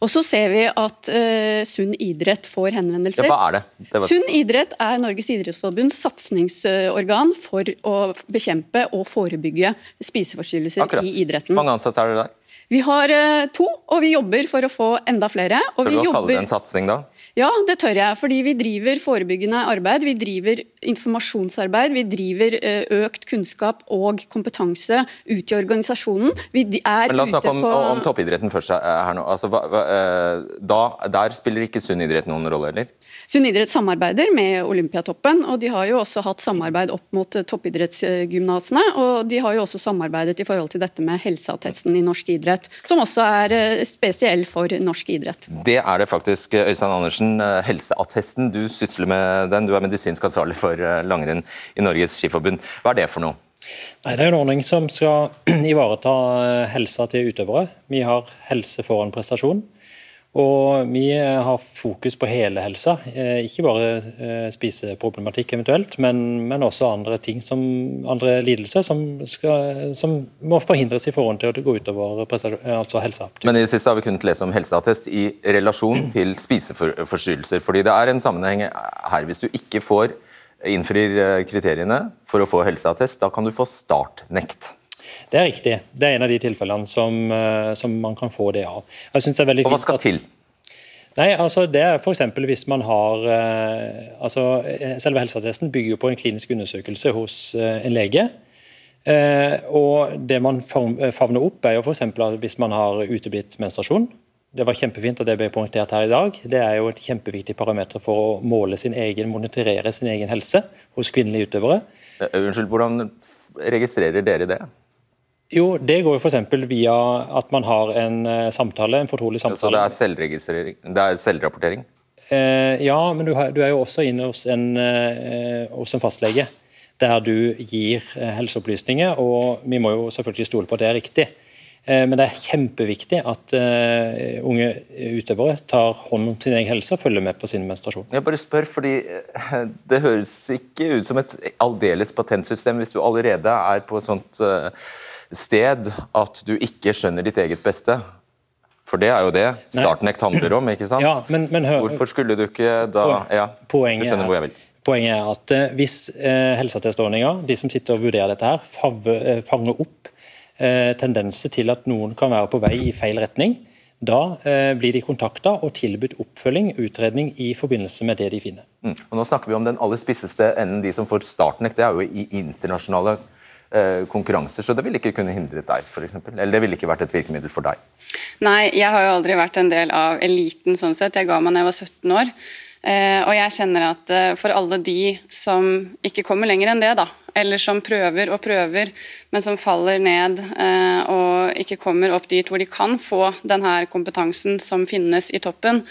Og så ser vi at uh, Sunn idrett får henvendelser. Ja, hva er det? det var... Sunn idrett er Norges idrettsforbunds satsingsorgan for å bekjempe og forebygge spiseforstyrrelser Akkurat. i idretten. Mange ansatte er det der? Vi har uh, to, og vi jobber for å få enda flere. Tør du å jobber... kalle det en satsing da? Ja, det tør jeg. Fordi vi driver forebyggende arbeid, vi driver informasjonsarbeid, vi driver uh, økt kunnskap og kompetanse ut i organisasjonen. Vi er Men La oss snakke om, om toppidretten først her nå. Altså, hva, hva, da, der spiller ikke sunn idrett noen rolle, eller? Sunn idrett samarbeider med Olympiatoppen, og de har jo også hatt samarbeid opp mot toppidrettsgymnasene. Og de har jo også samarbeidet i forhold til dette med helseattesten i norsk idrett, som også er spesiell for norsk idrett. Det er det faktisk, Øystein Andersen. Helseattesten, du sysler med den. Du er medisinsk ansvarlig for langrenn i Norges Skiforbund. Hva er det for noe? Nei, Det er en ordning som skal ivareta helsa til utøvere. Vi har helse foran prestasjon. Og vi har fokus på hele helsa, ikke bare spiseproblematikk eventuelt, men, men også andre ting som, andre lidelser som, skal, som, må forhindres i forhold til å gå utover altså helsa. Men i det siste har vi kunnet lese om helseattest i relasjon til spiseforstyrrelser. fordi det er en sammenheng her. Hvis du ikke får innfrir kriteriene for å få helseattest, da kan du få startnekt. Det er riktig. Det er en av de tilfellene som, som man kan få det av. Og hva skal til? Nei, altså det er f.eks. hvis man har altså Selve helseattesten bygger jo på en klinisk undersøkelse hos en lege. Og Det man favner opp, er jo f.eks. hvis man har uteblitt menstruasjon. Det var kjempefint at det ble poengtert her i dag. Det er jo et kjempeviktig parameter for å måle sin egen, monitorere sin egen helse hos kvinnelige utøvere. Unnskyld, Hvordan registrerer dere det? Jo, Det går jo f.eks. via at man har en samtale, en fortrolig samtale. Så det er selvregistrering? Det er selvrapportering? Eh, ja, men du, har, du, er jo også inne hos en, eh, hos en fastlege. Der du gir helseopplysninger, og vi må jo selvfølgelig stole på at det er riktig. Eh, men det er kjempeviktig at uh, unge utøvere tar hånd om sin egen helse og følger med på sin menstruasjon. Jeg bare spør, fordi Det høres ikke ut som et aldeles patentsystem hvis du allerede er på et sånt uh, sted at du ikke skjønner ditt eget beste. For det er jo det Startnekt handler om, ikke sant? Ja, men, men hør, Hvorfor skulle du ikke da Ja, poenget, du skjønner hvor jeg vil. Poenget er at eh, hvis eh, helseattestordninga, de som sitter og vurderer dette, her, favve, eh, fanger opp eh, tendenser til at noen kan være på vei i feil retning, da eh, blir de kontakta og tilbudt oppfølging, utredning, i forbindelse med det de finner. Mm. Og nå snakker vi om den aller spisseste enden, de som får Startnekt. Det er jo i internasjonale konkurranser, så det ville ikke kunne hindret deg, f.eks. Eller det ville ikke vært et virkemiddel for deg. Nei, jeg har jo aldri vært en del av eliten sånn sett. Jeg ga meg da jeg var 17 år. Eh, og jeg kjenner at eh, for alle de som ikke kommer lenger enn det, da, eller som prøver og prøver, men som faller ned eh, og ikke kommer opp dit hvor de kan få denne kompetansen som finnes i toppen,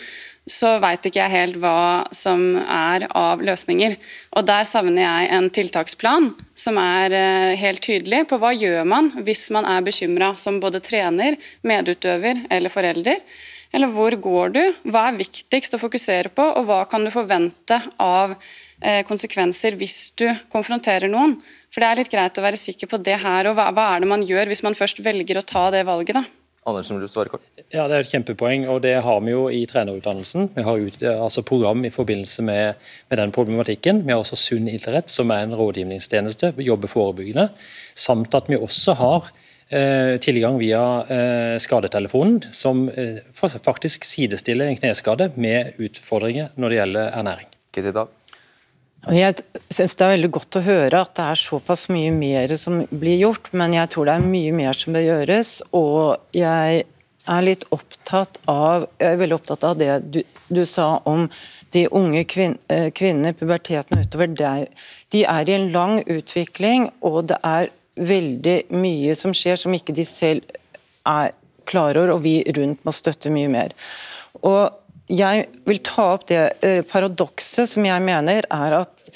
så veit ikke jeg helt hva som er av løsninger. Og Der savner jeg en tiltaksplan som er helt tydelig på hva gjør man hvis man er bekymra som både trener, medutøver eller forelder. Eller hvor går du? Hva er viktigst å fokusere på, og hva kan du forvente av eh, konsekvenser hvis du konfronterer noen? For det er litt greit å være sikker på det her, og hva er det man gjør hvis man først velger å ta det valget, da? Andersen, vil du svare kort? Ja, Det er et kjempepoeng, og det har vi jo i trenerutdannelsen. Vi har ut, altså program i forbindelse med, med, den problematikken. Vi har også Sunn idrett, som er en rådgivningstjeneste, vi jobber forebyggende. Samt at vi også har Eh, tilgang via eh, skadetelefonen, som eh, faktisk sidestiller en kneskade med utfordringer når det gjelder ernæring. Jeg synes det er veldig godt å høre at det er såpass mye mer som blir gjort, men jeg tror det er mye mer som bør gjøres. Og jeg er litt opptatt av Jeg er veldig opptatt av det du, du sa om de unge kvin, kvinnene, puberteten utover. Der. De er i en lang utvikling, og det er veldig mye som skjer som ikke de selv er klar over, og vi rundt må støtte mye mer. Og Jeg vil ta opp det eh, paradokset som jeg mener er at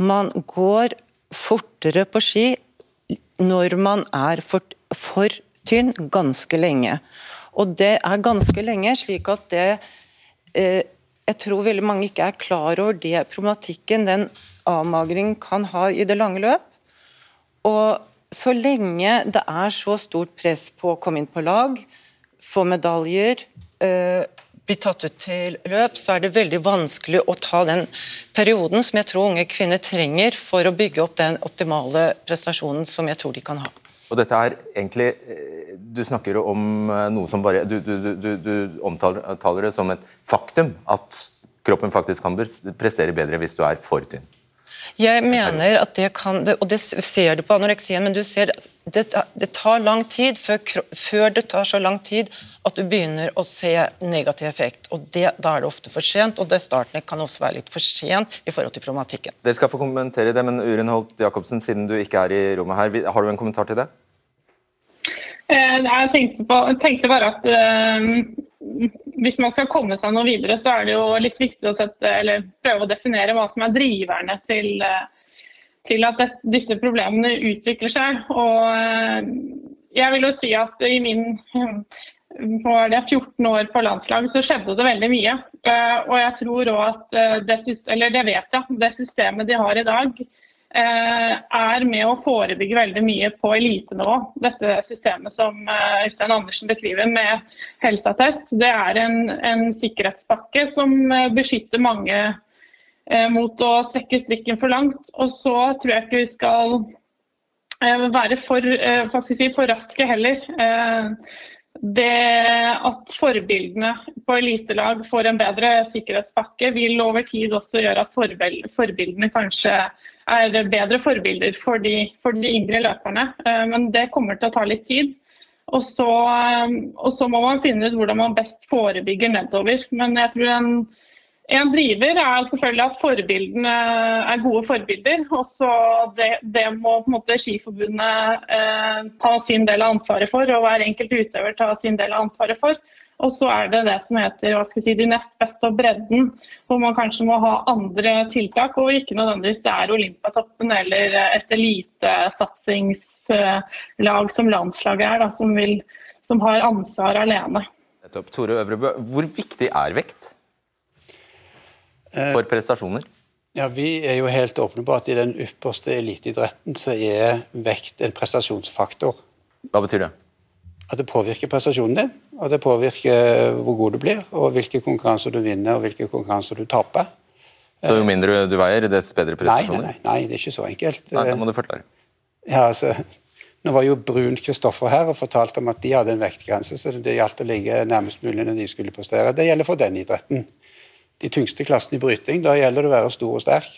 man går fortere på ski når man er for, for tynn ganske lenge. Og det er ganske lenge, slik at det eh, Jeg tror veldig mange ikke er klar over det problematikken den avmagringen kan ha i det lange løp. Og så lenge det er så stort press på å komme inn på lag, få medaljer, eh, bli tatt ut til løp, så er det veldig vanskelig å ta den perioden som jeg tror unge kvinner trenger for å bygge opp den optimale prestasjonen som jeg tror de kan ha. Og dette er egentlig, eh, Du snakker om eh, noe som bare Du, du, du, du omtaler det som et faktum at kroppen faktisk kan prestere bedre hvis du er for tynn. Jeg mener at det kan, og det ser du på anoreksien, men du ser det, det tar lang tid før, før, det tar så lang tid at du begynner å se negativ effekt. og det, Da er det ofte for sent, og det starten kan også være litt for sent i forhold til problematikken. Dere skal få kommentere det, men Urin Holt Jacobsen, siden du ikke er i rommet her, har du en kommentar til det? Eh, jeg tenkte, på, tenkte bare at eh, hvis man skal komme seg noe videre, så er det jo litt viktig å sette, prøve å definere hva som er driverne til, uh, til at det, disse problemene utvikler seg. Og uh, jeg vil jo si at i min var det 14 år på landslag, så skjedde det veldig mye. Og jeg tror òg at det, eller det vet jeg, det systemet de har i dag, Eh, er med å forebygge veldig mye på elitenivå. Dette systemet som eh, Øystein Andersen beskriver med helseattest, det er en, en sikkerhetspakke som eh, beskytter mange mot å strekke strikken for langt. Og så tror jeg ikke vi skal være for, si, for raske heller. Det at forbildene på elitelag får en bedre sikkerhetspakke, vil over tid også gjøre at forbildene kanskje er bedre forbilder for de, for de yngre løperne. Eh, men det kommer til å ta litt tid. Og så, eh, og så, må man finne ut hvordan man best forebygger nedover. Men jeg tror en, en driver er selvfølgelig at forbildene er gode forbilder. Og så det, det, må på en måte Skiforbundet eh, ta sin del av ansvaret for, og hver enkelt utøver ta sin del av ansvaret for. Og så er det det som heter hva skal jeg si, de nest beste og bredden, hvor man kanskje må ha andre tiltak. Og ikke nødvendigvis det er Olympiatoppen eller et elitesatsingslag som landslaget er, da, som, vil, som har ansvar alene. Tore Øvrebø, hvor viktig er vekt for prestasjoner? Ja, Vi er jo helt åpne på at i den ypperste eliteidretten så er vekt en prestasjonsfaktor. Hva betyr det? at det påvirker prestasjonen din, og det påvirker hvor god du blir, og hvilke konkurranser du vinner og hvilke konkurranser du taper. Så jo mindre du veier, dess bedre prestasjoner? Nei, nei, nei, det er ikke så enkelt. Nei, det må du forklare. Ja, altså, nå var jo Brun Kristoffer her og fortalte om at de hadde en vektgrense, så det gjaldt å ligge nærmest mulig når de skulle prestere. Det gjelder for den idretten. De tyngste klassene i bryting, da gjelder det å være stor og sterk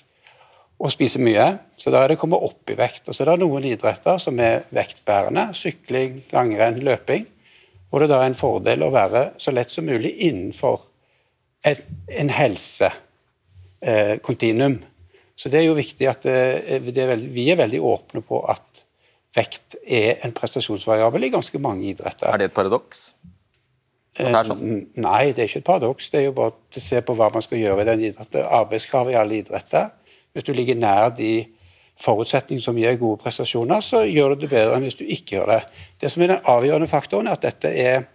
og spise mye. Så da er det å komme opp i vekt. Og så er det noen idretter som er vektbærende. Sykling, langrenn, løping. Hvor det da er en fordel å være så lett som mulig innenfor en, en helsekontinuum. Eh, så det er jo viktig at eh, er veldig, vi er veldig åpne på at vekt er en prestasjonsvariabel i ganske mange idretter. Er det et paradoks? Sånn? Nei, det er ikke et paradoks. Det er jo bare å se på hva man skal gjøre i den idretten. Arbeidskrav i alle idretter hvis du ligger nær de forutsetninger som gir gode prestasjoner, så gjør du det bedre enn hvis du ikke gjør det. Det som er den avgjørende faktoren, er at, er,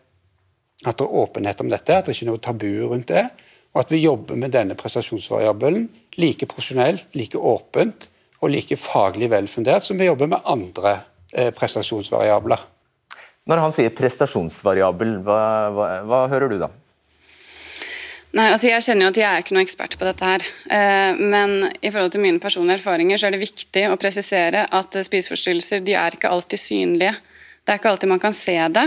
at det er åpenhet om dette, at det ikke er noe tabu rundt det, og at vi jobber med denne prestasjonsvariabelen like profesjonelt, like åpent og like faglig velfundert som vi jobber med andre eh, prestasjonsvariabler. Når han sier prestasjonsvariabel, hva, hva, hva hører du da? Nei, altså Jeg kjenner jo at jeg er ikke noen ekspert på dette. her, eh, Men i forhold til mine personlige erfaringer så er det viktig å presisere at spiseforstyrrelser de er ikke alltid synlige. Det er ikke alltid man kan se det.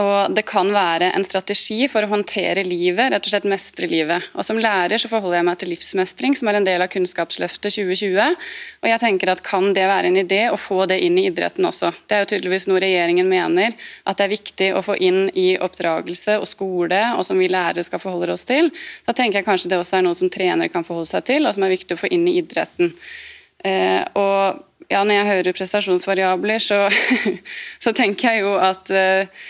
Og det kan være en strategi for å håndtere livet, rett og slett mestre livet. Og Som lærer så forholder jeg meg til livsmestring, som er en del av Kunnskapsløftet 2020. Og jeg tenker at Kan det være en idé å få det inn i idretten også? Det er jo tydeligvis noe regjeringen mener at det er viktig å få inn i oppdragelse og skole, og som vi lærere skal forholde oss til. Da tenker jeg kanskje det også er noe som trenere kan forholde seg til, og som er viktig å få inn i idretten. Eh, og ja, Når jeg hører prestasjonsvariabler, så, så tenker jeg jo at eh,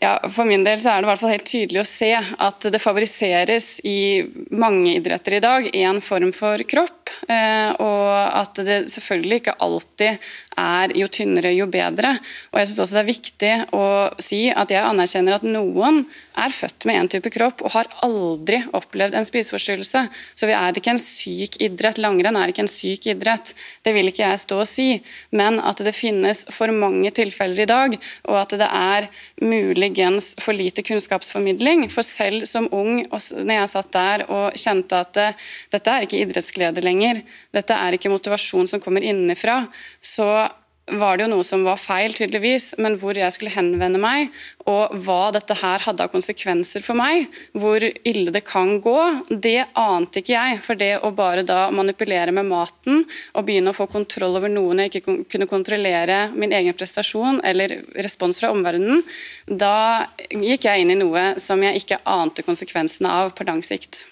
ja, For min del så er det i hvert fall helt tydelig å se at det favoriseres i mange idretter i dag en form for kropp, eh, og at det selvfølgelig ikke alltid er jo tynnere, jo bedre. Og jeg synes også det er viktig å si at jeg anerkjenner at noen er født med en type kropp og har aldri opplevd en spiseforstyrrelse. Så vi er ikke en syk idrett. Langrenn er ikke en syk idrett. Det vil ikke jeg stå og si. Men at det finnes for mange tilfeller i dag, og at det er muligens for lite kunnskapsformidling. For selv som ung, når jeg satt der og kjente at det, dette er ikke idrettsglede lenger, dette er ikke motivasjon som kommer innenfra, så var det jo noe som var feil, tydeligvis, men hvor jeg skulle henvende meg, og hva dette her hadde av konsekvenser for meg, hvor ille det kan gå, det ante ikke jeg. For det å bare da manipulere med maten og begynne å få kontroll over noen jeg ikke kunne kontrollere min egen prestasjon eller respons fra omverdenen, da gikk jeg inn i noe som jeg ikke ante konsekvensene av på lang sikt.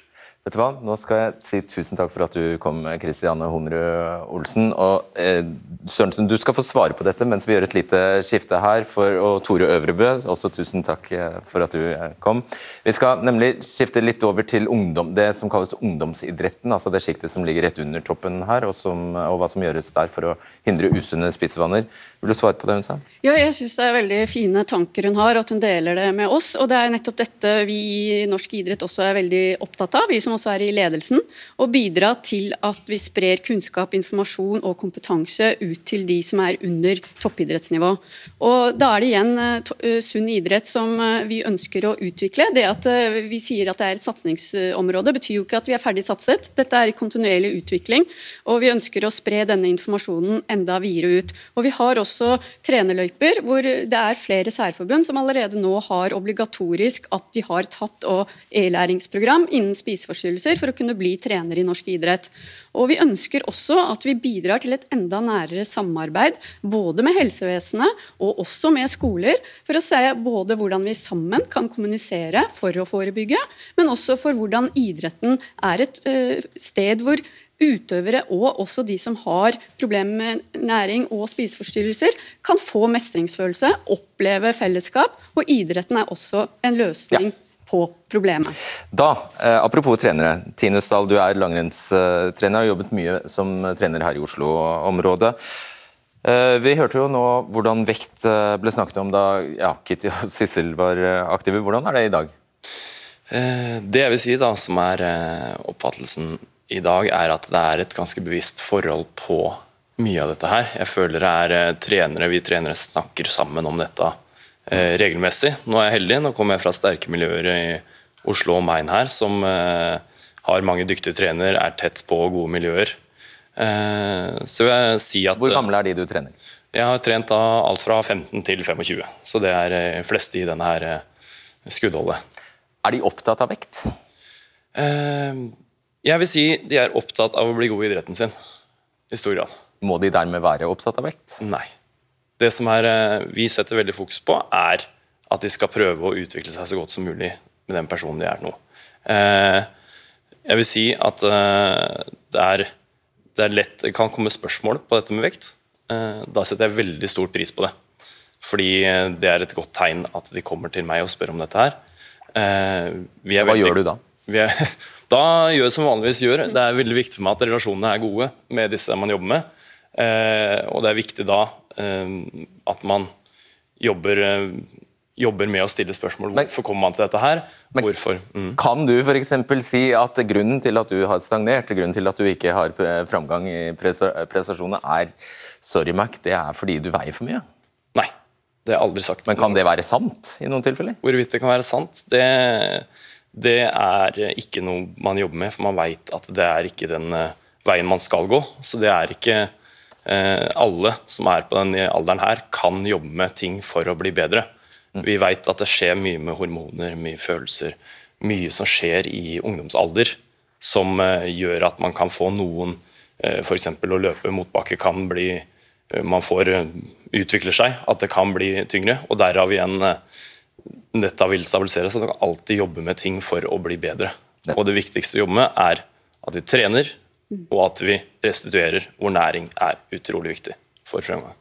Vet du hva? Nå skal jeg si tusen takk for at du kom, Kristiane Honrud Olsen. Og eh, Sørensen, du skal få svare på dette mens vi gjør et lite skifte her. For, og Tore Øvrebø, også tusen takk eh, for at du eh, kom. Vi skal nemlig skifte litt over til ungdom, det som kalles ungdomsidretten. altså Det sjiktet som ligger rett under toppen her, og, som, og hva som gjøres der for å hindre usunne spisevaner. Vil du svare på det hun sa? Ja, jeg syns det er veldig fine tanker hun har, at hun deler det med oss. Og det er nettopp dette vi i norsk idrett også er veldig opptatt av. vi som også er i ledelsen, og bidra til at vi sprer kunnskap, informasjon og kompetanse ut til de som er under toppidrettsnivå. Og Da er det igjen eh, eh, sunn idrett som eh, vi ønsker å utvikle. Det at vi sier at det er et satsingsområde, betyr jo ikke at vi er ferdig satset. Dette er kontinuerlig utvikling, og vi ønsker å spre denne informasjonen enda videre ut. Og Vi har også trenerløyper hvor det er flere særforbund som allerede nå har obligatorisk at de har tatt og e-læringsprogram innen spiseforstyrrelser for å kunne bli trener i norsk idrett. Og Vi ønsker også at vi bidrar til et enda nærere samarbeid både med helsevesenet og også med skoler, for å se både hvordan vi sammen kan kommunisere for å forebygge, men også for hvordan idretten er et uh, sted hvor utøvere og også de som har problemer med næring og spiseforstyrrelser, kan få mestringsfølelse, oppleve fellesskap, og idretten er også en løsning ja på problemet. Da, eh, Apropos trenere. Tine Stahl, du er langrennstrener og har jobbet mye som trener her i Oslo-området. Eh, vi hørte jo nå hvordan vekt eh, ble snakket om da ja, Kitty og Sissel var eh, aktive. Hvordan er det i dag? Eh, det jeg vil si da, som er eh, oppfattelsen i dag, er at det er et ganske bevisst forhold på mye av dette her. Jeg føler det er trenere, vi trenere snakker sammen om dette regelmessig. Nå er jeg heldig, nå kommer jeg fra sterke miljøer i Oslo og Main her, som eh, har mange dyktige trenere, er tett på gode miljøer. Så vil jeg si at Hvor gamle er de du trener? Jeg har trent alt fra 15 til 25, så det er eh, fleste i denne her eh, skuddholdet. Er de opptatt av vekt? Eh, jeg vil si de er opptatt av å bli gode i idretten sin, i stor grad. Må de dermed være opptatt av vekt? Nei. Det som er, eh, vi setter veldig fokus på, er at de skal prøve å utvikle seg så godt som mulig med den personen de er nå. Eh, jeg vil si at eh, det er, det er lett Det kan komme spørsmål på dette med vekt. Da setter jeg veldig stor pris på det. Fordi det er et godt tegn at de kommer til meg og spør om dette her. Vi Hva veldig- gjør du da? Vi er, da gjør jeg som vanligvis gjør. Det er veldig viktig for meg at relasjonene er gode med disse man jobber med. Eh, og det er viktig da eh, at man jobber, eh, jobber med å stille spørsmål. Hvorfor kommer man til dette her? Hvorfor? Mm. Kan du f.eks. si at grunnen til at du har stagnert, grunnen til at du ikke har framgang i presta- prestasjonene, er sorry Mac, det er fordi du veier for mye? Nei, det har jeg aldri sagt. Men kan det være sant i noen tilfeller? Hvorvidt det kan være sant, det, det er ikke noe man jobber med, for man veit at det er ikke den veien man skal gå. Så det er ikke alle som er på den alderen her, kan jobbe med ting for å bli bedre. Vi veit at det skjer mye med hormoner, mye følelser, mye som skjer i ungdomsalder som eh, gjør at man kan få noen eh, F.eks. å løpe motbakke kan bli eh, Man får eh, utvikler seg, at det kan bli tyngre. Og derav igjen eh, dette vil stabilisere seg. Du kan alltid jobbe med ting for å bli bedre. Og det viktigste å jobbe med er at vi trener, og at vi restituerer, hvor næring er utrolig viktig for fremgang.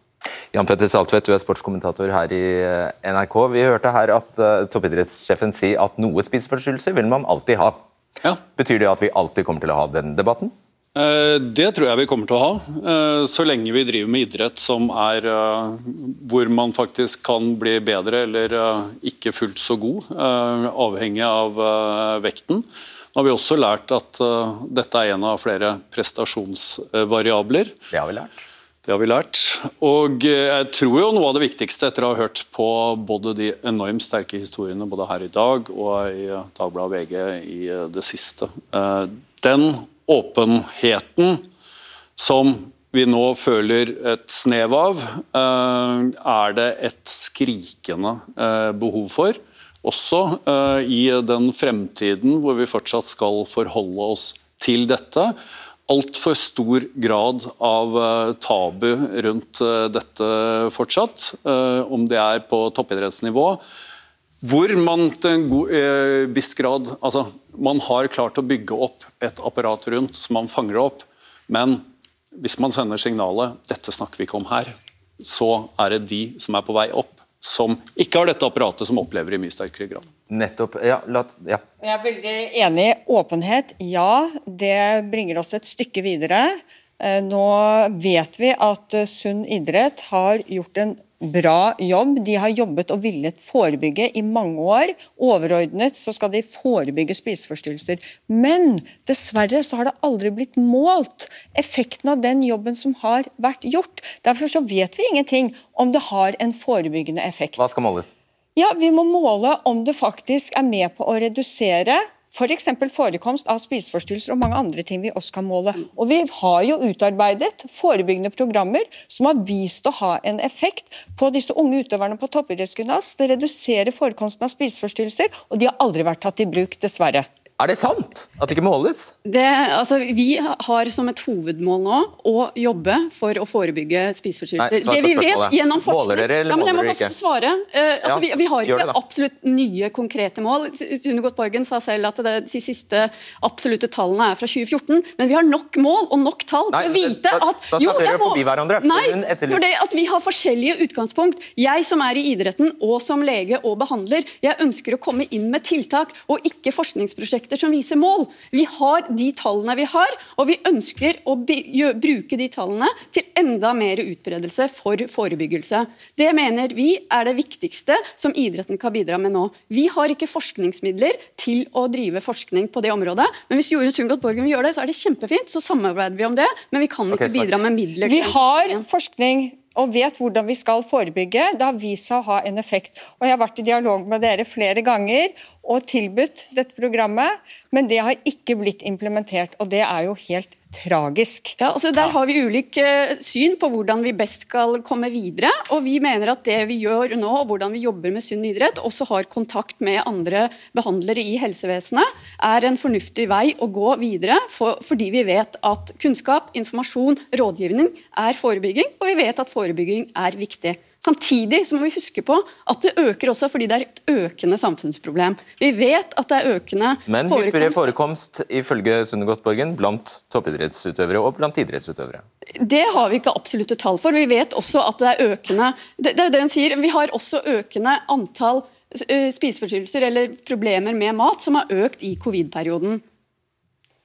Jan Petter Saltvedt, du er sportskommentator her i eh, NRK. Vi hørte her at uh, toppidrettssjefen si at noe spiseforstyrrelser vil man alltid ha. Betyr det at vi alltid kommer til å ha den debatten? Eh, Det tror jeg vi kommer til å ha, eh, så lenge vi driver med idrett som er eh, hvor man faktisk kan bli bedre eller eh, ikke fullt så god, eh, avhengig av eh, vekten. Nå har vi også lært at uh, dette er en av flere prestasjonsvariabler. Det har vi lært. Det har vi lært. Og eh, jeg tror jo noe av det viktigste etter å ha hørt på både de enormt sterke historiene både her i dag og i eh, Dagbladet VG i det siste, den åpenheten som vi nå føler et snev av, er det et skrikende eh, behov for. Også uh, i den fremtiden hvor vi fortsatt skal forholde oss til dette altfor stor grad av eh, tabu rundt eh, dette fortsatt, om det er på toppidrettsnivå. Hvor man til en viss grad altså, Man har klart å bygge opp et apparat rundt som man fanger opp, men hvis man sender signalet 'dette snakker vi ikke om her', så er det de som er på vei opp, som ikke har dette apparatet, som opplever i mye sterkere grad. Nettopp. Ja, la, ja. Jeg er veldig enig. Åpenhet, ja. Det bringer oss et stykke videre. Eh, Nå vet vi at eh, Sunn idrett har gjort en bra jobb. De har jobbet og villet forebygge i mange år. Overordnet så skal de forebygge spiseforstyrrelser. Men dessverre så har det aldri blitt målt effekten av den jobben som har vært gjort. Derfor så vet vi ingenting om det har en forebyggende effekt. Hva skal måles? Ja, Vi må måle om det faktisk er med på å redusere f.eks. For forekomst av spiseforstyrrelser og mange andre ting vi også kan måle. Og Vi har jo utarbeidet forebyggende programmer som har vist å ha en effekt på disse unge utøverne på toppidrettsgymnas. Det reduserer forekomsten av spiseforstyrrelser, og de har aldri vært tatt i bruk, dessverre. Er det sant at det ikke måles? Det, altså, vi har som et hovedmål nå å jobbe for å forebygge spiseforstyrrelser. Det vi vet gjennom forskning- Måler dere, eller ja, måler dere ikke? svare. Uh, altså, Ja, vi, vi har ikke absolutt nye, konkrete mål. Sune Borgen sa selv at det, de siste absolutte tallene er fra 2014. Men vi har nok mål og nok tall Nei, til å vite da- at da jeg dere forbi hverandre. Nei, for det at vi har forskjellige utgangspunkt. Jeg som er i idretten og som lege og behandler, jeg ønsker å komme inn med tiltak og ikke forskningsprosjekter som viser mål. Vi har de tallene vi har, og vi ønsker å bruke de tallene til enda mer utbredelse for forebyggelse. Det mener vi er det viktigste som idretten kan bidra med nå. Vi har ikke forskningsmidler til å drive forskning på det området, men hvis Jorunn Sundgodt Borgen vil gjøre det, så er det kjempefint, så samarbeider vi om det, men vi kan ikke okay, bidra med midler. Vi har forskning og vet hvordan vi skal forebygge. Det har vist seg å ha en effekt. Og Jeg har vært i dialog med dere flere ganger og tilbudt dette programmet, men det har ikke blitt implementert. og Det er jo helt tragisk. Ja, altså Der har vi ulik uh, syn på hvordan vi best skal komme videre. og Vi mener at det vi gjør nå, og hvordan vi jobber med sunn idrett, også har kontakt med andre behandlere i helsevesenet, er en fornuftig vei å gå videre. For, fordi vi vet at kunnskap, informasjon, rådgivning er forebygging, og vi vet at forebygging er viktig. Samtidig så må vi huske på at det øker også fordi det er et økende samfunnsproblem. Vi vet at det er økende Men hyppigere forekomst ifølge Sunne Borgen blant toppidrettsutøvere og blant idrettsutøvere? Det har vi ikke absolutte tall for. Vi vet også at det er økende det, det er det hun sier, Vi har også økende antall eh, spiseforstyrrelser eller problemer med mat som har økt i covid-perioden.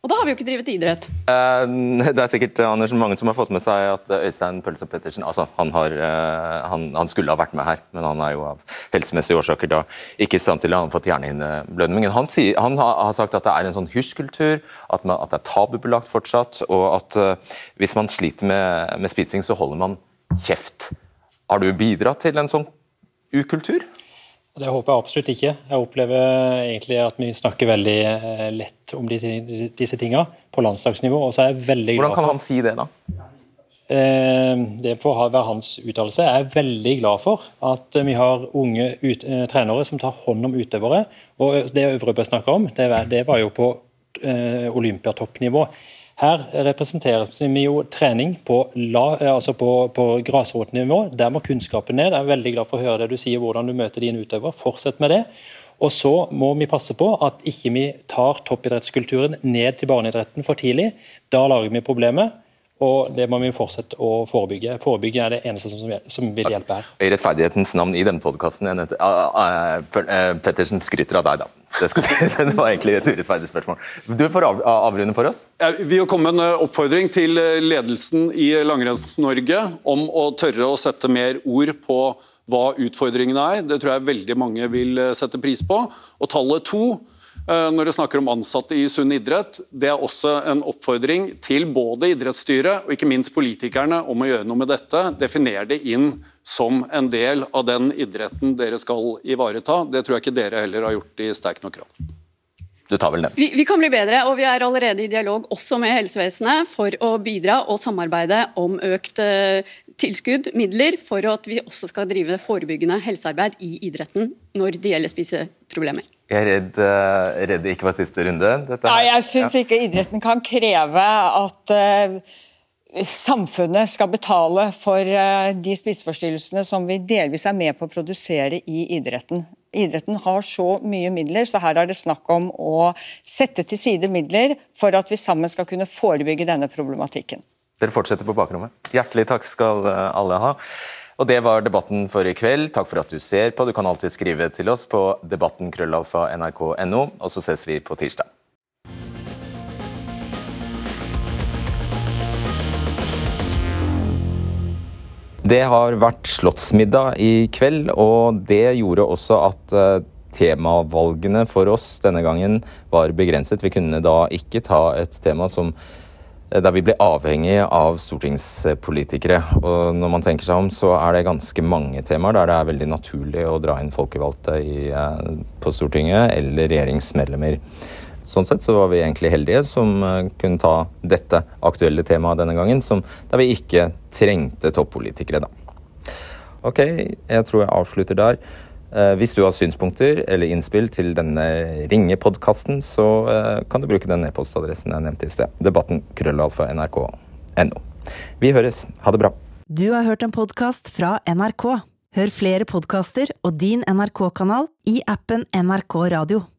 Og da har vi jo ikke drevet idrett. Eh, det er sikkert Anders, mange som har fått med seg at Øystein Pølse Pettersen altså, han, har, eh, han, han, skulle ha vært med her, men han er jo av helsemessige årsaker da ikke i stand til å ha fått hjernehinneblødning. Han, han har sagt at det er en sånn hysjkultur, at, at, det er tabubelagt fortsatt, og at uh, hvis man sliter med, med spising, så holder man kjeft. Har du bidratt til en sånn ukultur? Det håper jeg absolutt ikke. Jeg opplever egentlig at vi snakker veldig eh, lett om disse, disse tingene på landslagsnivå. og så er jeg veldig glad for... Hvordan kan han si det, da? Eh, det får være hans uttalelse. Jeg er veldig glad for at vi har unge ut, eh, trenere som tar hånd om utøvere. og Det Øvrebø snakker om, det var, jo på olympiatoppnivå. Her representerer vi jo trening på, la, altså på, på grasrotnivå. Der må kunnskapen ned. Jeg er veldig glad for å høre det du sier, hvordan du møter dine utøver. Fortsett med det. Og så må vi passe på at ikke vi tar toppidrettskulturen ned til barneidretten for tidlig. Da lager vi problemet. Og det må vi fortsette å forebygge. Forebygge er det eneste som, som vil hjelpe her. I rettferdighetens navn i denne podkasten Pettersen skryter av deg, da. Det, skal, det var egentlig et urettferdig spørsmål. Du får av, avrunde for oss. Vi vil komme med en oppfordring til ledelsen i Langrenns-Norge om å tørre å sette mer ord på hva utfordringene er. Det tror jeg veldig mange vil sette pris på. Og tallet to Eh, når det snakker om ansatte i sunn idrett. Det er også en oppfordring til både idrettsstyret og ikke minst politikerne om å gjøre noe med dette. Definere det inn som en del av den idretten dere skal ivareta. Det tror jeg ikke dere heller har gjort i sterk nok grad. Du tar vel den. Vi, vi, kan bli bedre, og vi er allerede i dialog også med helsevesenet for å bidra og samarbeide om økt uh, tilskudd, midler, for at vi også skal drive forebyggende helsearbeid i idretten når det gjelder spiseproblemer. Jeg er redd, uh, redd det ikke var siste runde. Dette. Nei, jeg syns ja. ikke idretten kan kreve at uh, samfunnet skal betale for uh, de spiseforstyrrelsene som vi delvis er med på å produsere i idretten. Idretten har så mye midler, så her er det snakk om å sette til side midler for at vi sammen skal kunne forebygge denne problematikken. Dere fortsetter på bakrommet. Hjertelig takk skal alle ha. Og Det var debatten for i kveld. Takk for at du ser på. Du kan alltid skrive til oss på debatten.krøllalfa.nrk.no, og så ses vi på tirsdag. Det har vært slottsmiddag i kveld, og det gjorde også at eh, temavalgene for oss denne gangen var begrenset. Vi kunne da ikke ta et tema som der vi ble avhengig av stortingspolitikere. Og når man tenker seg om, så er det ganske mange temaer der det er veldig naturlig å dra inn folkevalgte i, eh, på Stortinget, eller regjeringsmedlemmer. Sånn sett så var vi egentlig heldige som eh, kunne ta dette aktuelle temaet denne gangen, som, der vi ikke trengte toppolitikere, da. Ok, jeg tror jeg avslutter der. Eh, hvis du har synspunkter eller innspill til denne ringepodkasten, så eh, kan du bruke den e-postadressen jeg nevnte i sted. Debatten krøllalfa nrk.no. Vi høres. Ha det bra. Du har hørt en podkast fra NRK. Hør flere podkaster og din NRK-kanal i appen NRK Radio.